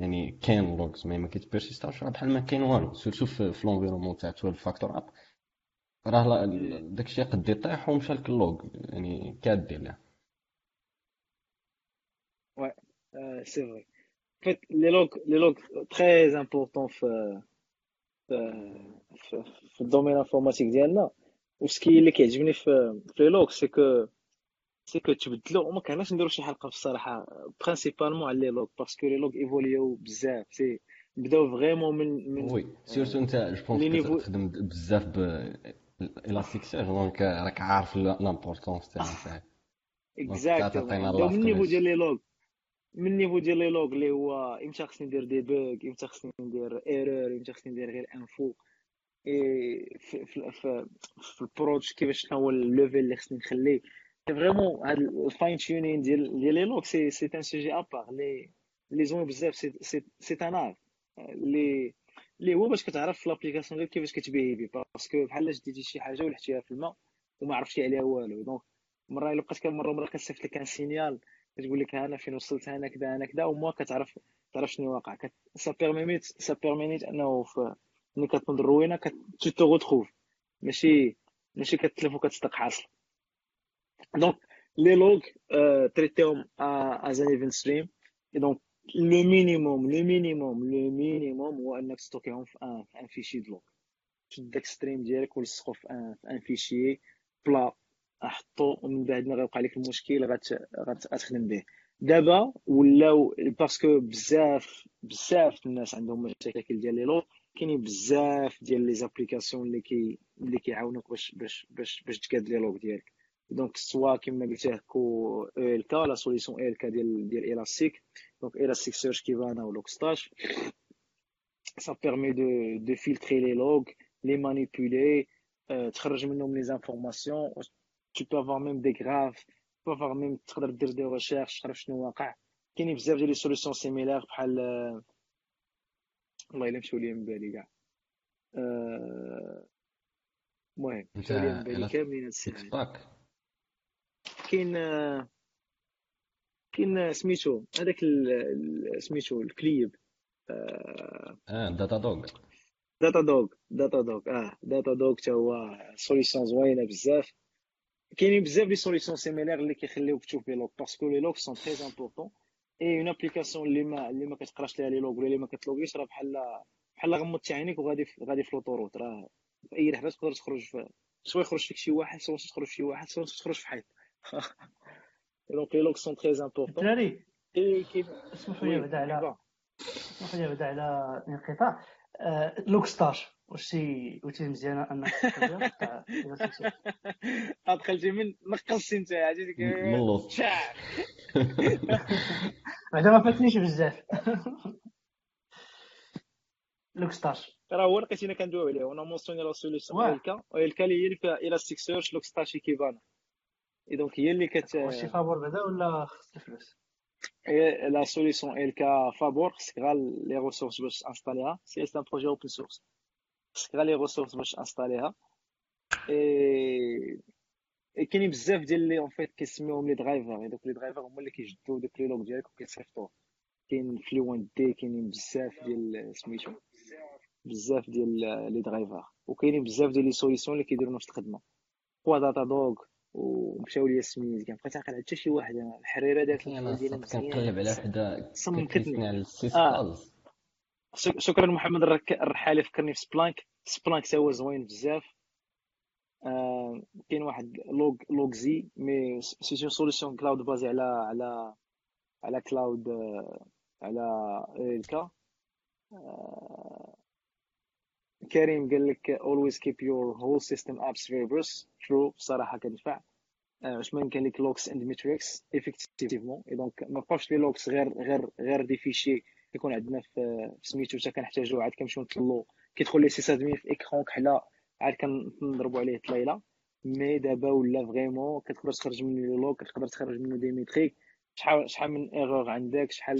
يعني كاين لوكس مي ما كيتبيرسيستاوش راه بحال ما كاين والو سيرتو في, في لونفيرومون تاع 12 فاكتور اب راه داكشي قد يطيح ومشى لك اللوغ يعني كادير له Ouais, euh, c'est vrai. En fait, les logs, les logs très importants في الدومين انفورماتيك ديالنا. وسكي اللي كيعجبني في في لوغ سي كو سي كو تبدلوا وما كناش نديرو شي حلقة في الصراحة principalement على les logs parce que les logs évoluent بزاف. سي بداو vraiment من من oui surtout انت je pense كتخدم بزاف ب Elasticsearch donc راك عارف l'importance تاعها. exactement من niveau كونيس ديال les logs من niveau ديال les logs اللي هو إمتى خصني ندير debug إمتى خصني ندير error إمتى خصني ندير غير info. et في في في, في ال projet كيفاش شنو هو ال level اللي خصني نخليه. c'est vraiment هاد ال fine-tuning ديال ديال لي لوغ سي سي ان سوجي ابار لي لي زوين بزاف c'est c'est un art اللي اللي هو باش كتعرف في l'application ديالك كيفاش كتبيهيفي. parce que بحال جديتي شي حاجة ولحتيها في الماء وما عرفتي عليها والو. donc مرة إلا بقات كان مرة كتصيفط لك un signal كتقول لك أنا فين وصلت أنا كذا أنا كذا وما كتعرف تعرف شنو واقع كت... ça permet ça permet إنه ملي كتنوض الروينة كت tu te retrouves. ماشي ماشي كتلف وكتصدق حاصل. donc les logs تريتيهم as an event stream donc le minimum le minimum le minimum هو إنك تستوكيهم في un في un fichier de log شد داك stream ديالك ولصقو في un في un fichier بلا أحطو ومن بعد ما غيوقع لك المشكل غت غت- غتخدم به. دابا ولاو parce que بزاف بزاف الناس عندهم مشاكل ديال les logs كاينين بزاف ديال les applications اللي كي اللي كيعاونوك باش باش باش باش تقاد les logs ديالك. donc soit كما قلت que ELK la solution ELK ديال ديال Elastic donc Elasticsearch Kibana و Logstash ça permet de de filtrer les logs les manipuler euh, تخرج منهم les informations. Tu peux avoir même des graphes tu peux avoir même تقدر دير des recherches تعرف شنو واقع كاينين بزاف ديال les solutions similaires بحال والله الا مشاو لي من بالي كاع المهم مشاو لي من بالي كاملين هاد باك كاين كاين سميتو هذاك سميتو الكليب آه Datadog Datadog Datadog آه داتا دوغ حتى هو solution زوينه بزاف كاينين بزاف les solutions similaires اللي كيخليوك تشوف les logs parce que les logs sont très importants et une application اللي ما اللي ما كتقراش ليها les logs ولا اللي ما كتلوغيش راه بحال بحال غمضتي عينيك وغادي غادي في l'autoroute راه في اي لحظه تقدر تخرج في soit يخرج فيك شي واحد soit تخرج شي واحد soit تخرج في حيط donc les logs sont très importants الدراري اسمحوا لي بعدا على اسمحوا لي بعدا على الانقطاع آه، Logstash. واش سي وتي مزيانه انك تقدر تاع إلى سيكسيون. دخلتي من نقصتي أنت عرفتي من بعدا ما فاتنيش بزاف لوك ستار. راه هو لقيت أنا كندويو عليه وأنا مونسيوني لا سوليسيون واه الكا الكا اللي هي اللي فيها الاستيك سيرش لوك ستار شي كيفانا اي دونك هي اللي كت واش شي فابور بعدا ولا خص الفلوس؟ هي لا سوليسيون الكا فابور خصك غير les ressources باش انستاليها c'est c'est un projet open source خصك غير les ressources باش انستاليها اي إي كاينين بزاف ديال les en fait كيسميوهم les drivers donc les drivers هما اللي كيجدو دوك les logs ديالك وكيصيفطوه كاين Fluentd كاينين بزاف ديال سميتو بزاف ديال les drivers وكاينين بزاف ديال les solutions اللي كيديروا نفس الخدمه quoi Datadog ومشاو لي سميت كنبقى عاقل على حتى شي واحد أنا الحريرة دارت أنا كنقلب على وحده صممتني. على شك- شكرا محمد الرحالي فكرني في Splunk Splunk تا هو زوين بزاف. آه كاين واحد Log Logz mais c'est solution cloud basée على على على cloud آه، على ELK آه كريم قال لك always keep your whole system apps verbose true. بصراحه كتنفع آه، ما يمكن لك and metrics effectivement et donc ما بقاوش les logs غير غير غير des fichiers كيكون عندنا في سميتو حتى كنحتاجو. عاد كنمشيو نطلو. كيدخل le sys admin في écran كحلا عاد كنضربو عليه طليله mais دابا ولا vraiment كتقدر تخرج منه les logs كتقدر تخرج منه des métriques شحال شحال من error عندك؟ شحال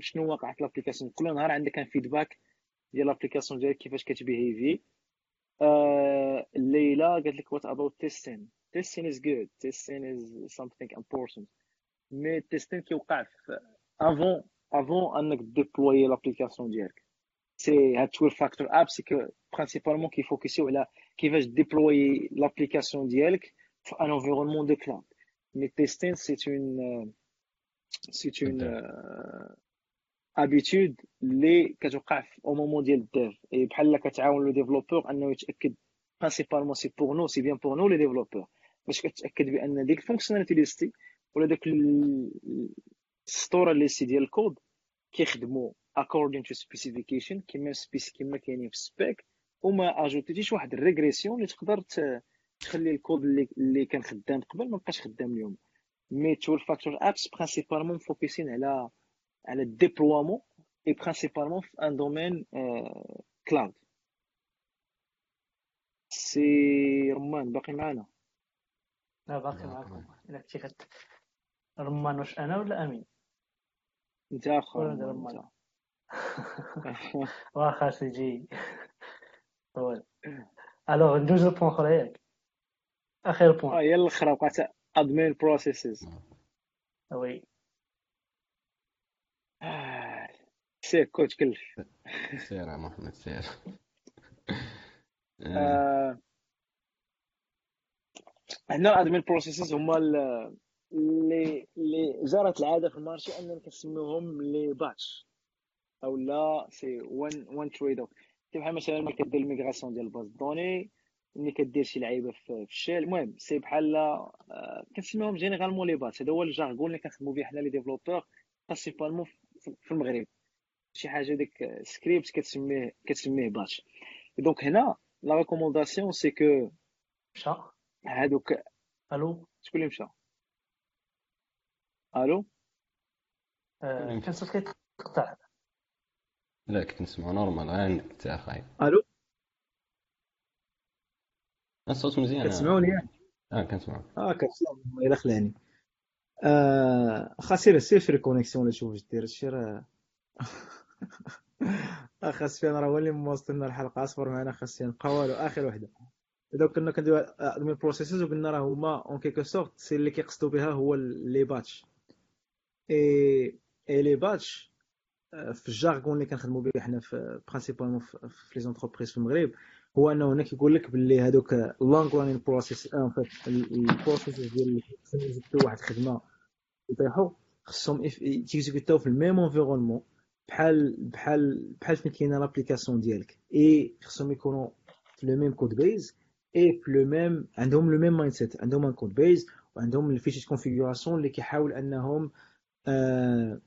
شنو واقع في l'application كل نهار عندك un feedback ديال l'application ديالك كيفاش كتبيهيفي. آه ليلى قالت لك what about testing testing is good. Testing is something important. mais ال testing كيوقع في avant avant انك déployer l'application ديالك. c'est هاد 12 factor app c'est que principalement كيفوكسيو على كيفاش déployer l'application ديالك في un environnement de cloud mais testing c'est une c'est une habitude اللي كتوقع au moment ديال ال dev et بحال كتعاون le développeur أنه يتأكد principalement c'est pour nous c'est bien pour nous les développeurs باش كتأكد بأن ديك ال fonctionnalité ليستي ولا داك السطورة ليستي ديال الكود كيخدموا according to specification كما specs كما كاينين في ال spec وما اجوتيش واحد ال régression اللي تقدر تخلي الكود اللي اللي كان خدام قبل ما بقاش خدام اليوم. mais twelve factor apps principalement فوكسين على على ال déploiement et principalement في un domaine كلاود سي رمان باقي معانا؟ لا باقي معاكم. إلا كنتي خدت رمان واش أنا ولا أمين؟ أنت آخر رمان واخا سيجي طول ألوغ ندوزو بوان أخرى ياك. آخر بوان. آه هي الاخرى وقعت ادمين بروسيسز وي سير coach كلف سير يا محمد سير. آه، هنا ال admin processes هما ال- اللي اللي جرت العادة في ال marché اننا كنسميوهم les batchs أو لا c'est one one trade off بحال مثلا ملي كدير ال migration ديال ال base de données ملي كدير شي لعيبة في ال shell المهم c'est بحال آه، كنسميوهم généralement les batchs هذا هو ال jargon اللي كنخدمو به حنا les développeurs principalement في المغرب. شي حاجة ديك سكريبت كتسميه كتسميه batch donc هنا la recommandation c'est que مشى. هادوك ألو؟ شكون اللي مشى؟ ألو؟ آه، كان صوت كيتقطع. لا كنت نسمع normal غير عندك انت اخاي ألو؟ الصوت مزيان. كتسمعوني؟ ياك آه كنسمع آه كتسمع الا خلاني. آه سير في ال connexion اللي شوف واش دير هادشي راه. اخا سفيان راه هو اللي موصل لنا الحلقة أصبر معنا خا سفيان بقى والو آخر وحدة. إذا كنا كنديرو admin processes وقلنا راه هما en quelque sorte c'est اللي كيقصدوا بها هو les batchs et et les batchs في ال jargon اللي كنخدموا به حنا في principalement في les entreprises في المغرب هو إنه هنا كيقول لك باللي هذوك long running process ال process ديال واحد الخدمة يطيحوا خصهم ت exécuter او في ال même environnement بحال بحال بحال فين كاينة l'application ديالك. اي خصهم يكونوا في le même code base et في le même عندهم le même mindset عندهم un code base وعندهم ال fichier configuration اللي كيحاول إنهم آه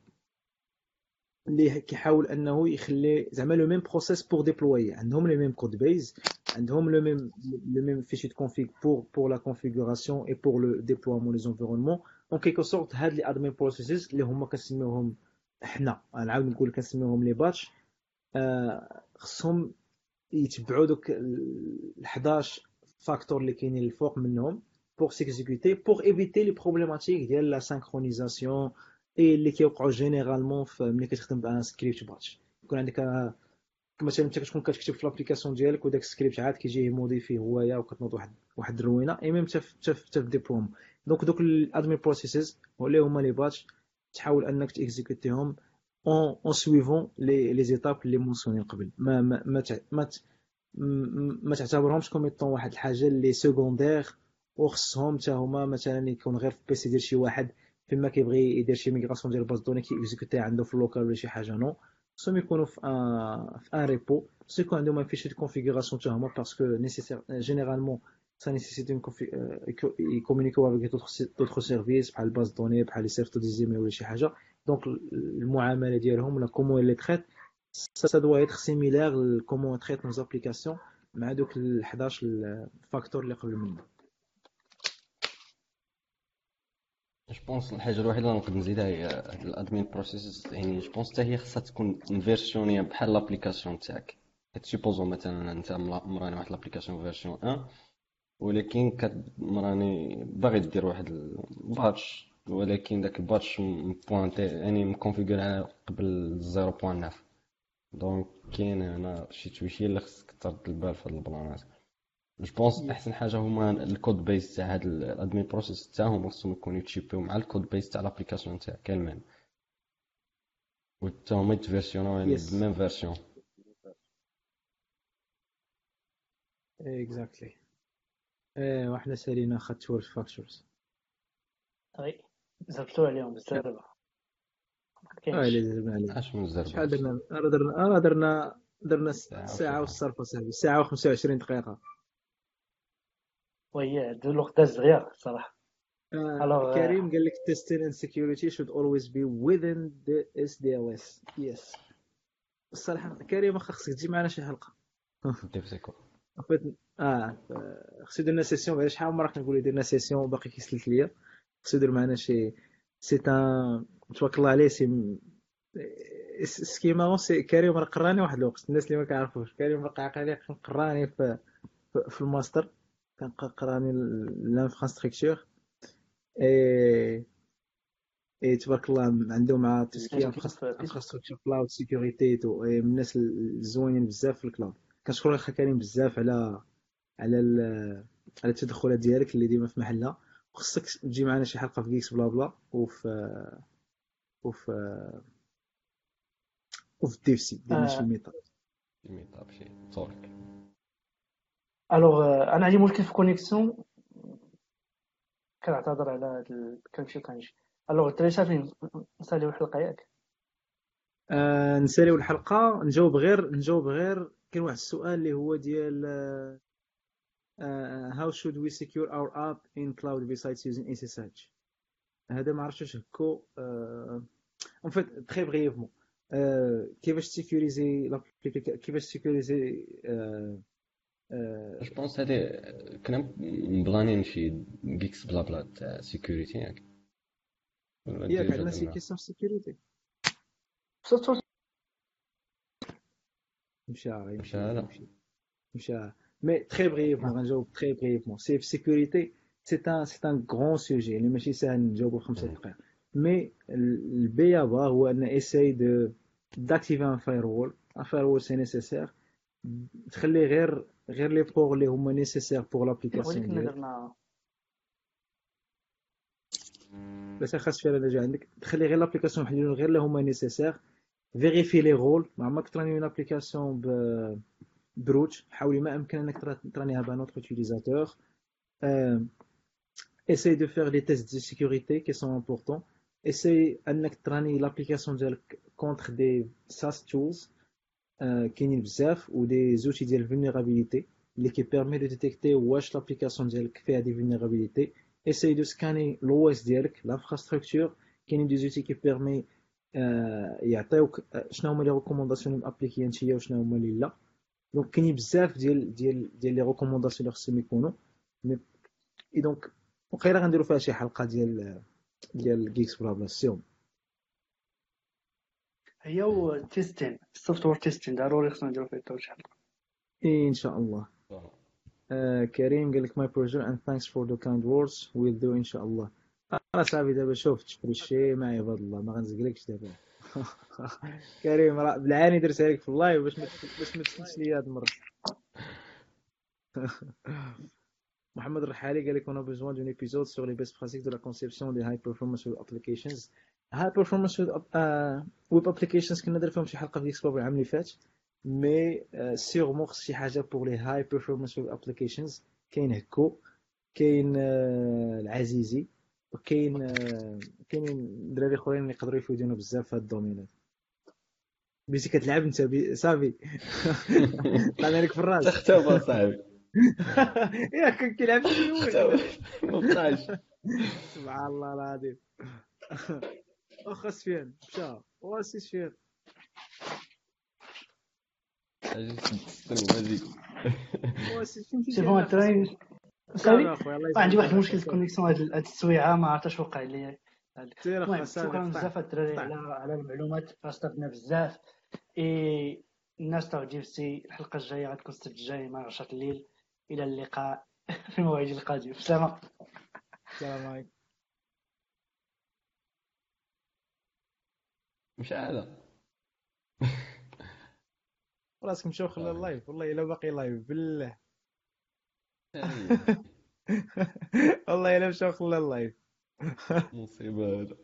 اللي كيحاول أنه يخلي زعما le même process pour déployer عندهم le même code base عندهم le même le même fichier config pour pour la configuration et pour le déploiement les environnements en quelque sorte هاد les admin processes اللي هما كنسميوهم حنا. نعاود نقول كنسميوهم les batchs آه خصهم يتبعوا دوك ال 11 factor اللي كاينين الفوق منهم pour s'exécuter pour éviter les problématiques ديال la synchronisation اي اللي كيوقعوا généralement ملي كتخدم ب un script batch يكون عندك مثلا انت كتكون كتكتب في l'application ديالك وداك السكريبت عاد كيجي modifier هوايا وكتنوض واحد واحد الروينه et même حتى في ال déploiement donc دوك ال admin processes اللي هما les batchs تحاول انك ت exécuter هم en en suivant les les étapes اللي mentionnées قبل ما ما ما ما, ما تعتبرهمش comme étant واحد الحاجة اللي secondaire وخصهم حتى هما مثلا يكون غير في PC ديال شي واحد فيما كيبغي يدير شي migration ديال ال base de données كي exécuter عنده في ال local ولا شي حاجة non. خصهم يكونوا في un في un repo خصو يكون عندهم un fichier de configuration حتى هما parce que nécessaire généralement ça nécessite une communication avec d'autres services بحال ال base de données بحال les serveurs d'email ولا شي حاجة donc المعامله ديالهم ولا comment les traiter ça doit être similaire comment on مع دوك ال 11 factor اللي قبل منه je pense الحاجة الوحيدة اللي نقدر نزيدها هي هاد ال admin process يعني je pense حتى هي خاصها تكون versionné بحال l'application تاعك. supposons مثلا أنت م run ي واحد l'application version 1 ولكن كتمراني باغي دير واحد ال batch ولكن داك ال batch pointer يعني م configuré قبل 0.9 دونك كاين هنا شي تويشي اللي خصك ترد البال في هاد البلانات. جو بونس أحسن حاجة هما الكود بيس تاع هاد الادمين بروسيس تاعهم خصهم يكونوا يتشيبيو مع الكود بيس تاع لابليكاسيون تاعك كامل. و حتى هما يتفيرسيوناو يعني Yes. بميم فيرسيون اكزاكتلي إيه وحنا سالينا خدت وورد فاكتورز وي زربتو عليهم بزاف دابا آه اللي زعما عليه اش من الزربة. شحال درنا؟ راه درنا راه درنا درنا والصرف اصاحبي ساعة و25 دقيقة. وي هاد الوقت دغيا صراحة. آه Alors, كريم قال لك testing and security should always be within the SDLS yes. الصراحة كريم واخا خصك تجي معنا شي حلقة. fait, آه خصو يدير لنا session بعد شحال من مرة كنقول يدير لنا session وباقي كيسلك ليا؟ خصو يدير معنا شي c'est un تبارك الله عليه c'est ce qui marrant c'est كريم راه قراني واحد الوقت. الناس اللي ما كيعرفوش كريم راه قراني في في- في الماستر. كان ق- قراني ال infrastructure. اي اي تبارك الله عنده مع tout ce qui infrastructure cloud sécurité tout من الناس الزوينين بزاف في ال cloud كنشكر اخا كريم بزاف على على على التدخلات ديالك اللي ديما في محلها. وخصك تجي معنا شي حلقة في جيكس بلا بلا وفي وفي وفي الديفسي ديرنا شي آه. ميطا ميطاب شي صورك الوغ أنا عندي مشكل في الكونيكسيون كنعتذر على هاد كنمشي وكنجي الوغ الدراري صافي نساليو الحلقة ياك آه نساليو الحلقة نجاوب غير نجاوب غير كاين واحد السؤال اللي هو ديال آه آه how should we secure our app in cloud besides using SSH هذا ما عرفتش هكو fait très brièvement. آه كيفاش sécuriser l'applica- كيفاش sécuriser آه آه je pense هادي كنا مبلانين شي Geeksblabla تاع sécurité ياك ولا ياك déjà عندنا شي درنا؟ question sécurité صوت مشى مشى يمشي هذا. يمشي مشى mais très brièvement غنجاوب très brièvement c'est vrai sécurité c'est un c'est un grand sujet يعني ماشي ساهل نجاوبو في خمسة مم. دقائق mais ال b.a.-ba هو on essaye de d'activer un firewall un firewall c'est nécessaire تخلي غير غير les ports اللي هما nécessaires pour l'application ولكن ديالك درنا بس خاص فعلا نرجع عندك تخلي غير les applications محدودين غير اللي هما nécessaires vérifier les rôles ما عمرك ت run ي une application ب ب root حاولي ما امكن انك ترا- ترانيها بان اوتر utilisateur. Euh, essaye de faire les tests de sécurité qui sont importants. Essaye انك ت run ي l'application ديالك contre des SAST tools. euh, كاينين بزاف و des outils ديال vulnérabilité. اللي كي permet de détecter واش l'application ديالك فيها des vulnérabilités. Essaye de scanner l'OS ديالك l'infrastructure. كاينين des outils qui permet آه، يعطيوك آه، شنو هما les recommandations اللي مابليكيين انتيا وشنو هما اللي لا donc كاينين بزاف ديال ديال ديال les recommandations اللي خصهم يكونوا mais et donc وقيلا غنديروا فيها شي حلقه ديال ديال Geeksblabla سيوم هي testing ال software testing ضروري خصنا نديرو فيه حتى حلقه إن شاء الله. آه كريم قال لك my pleasure and thanks for the kind words. We'll do إن شاء الله. راه صافي دابا شوف تشكري شي مع عباد الله ما غنزقلكش دابا. كريم راه بالعاني درتها لك في ال live باش باش ما تسلش ليا هاد المرة. محمد الرحالي قال لك on a besoin d'un épisode sur les best pratiques de la conception des high performance web, uh, web applications كنا درنا فيهم شي حلقة في explore العام اللي فات mais sûrement خص شي حاجة pour les high performance web applications كاين هكو كاين آه، العزيزي وكاين آه، كاينين دراري أخرين اللي يقدروا يفيدونا بزاف في هاد الدومينات بيتي كتلعب انت بي... صافي. طلعنا لك في الراس تختبر صاحبي. ياك كان كيلعب ما بقاش سبحان الله العظيم. واخا سفيان مشى واسي سفيان c'est bon الله عندي واحد. المشكل في ال connexion هاد السويعه ما عرفتش وقع لي المهم شكرا صافي بزاف الدراري على على المعلومات. استفدنا بزاف. إي الناس تاع جيبسي الحلقة الجاية غتكون السبت الجاي مع 10 الليل. إلى اللقاء في الموعد القادم سلام السلام عليكم. مش هذا. راسك مشاو خلى ال live. والله إلا باقي live. بالله. والله إلا مشاو خلى ال live. مصيبة. هذا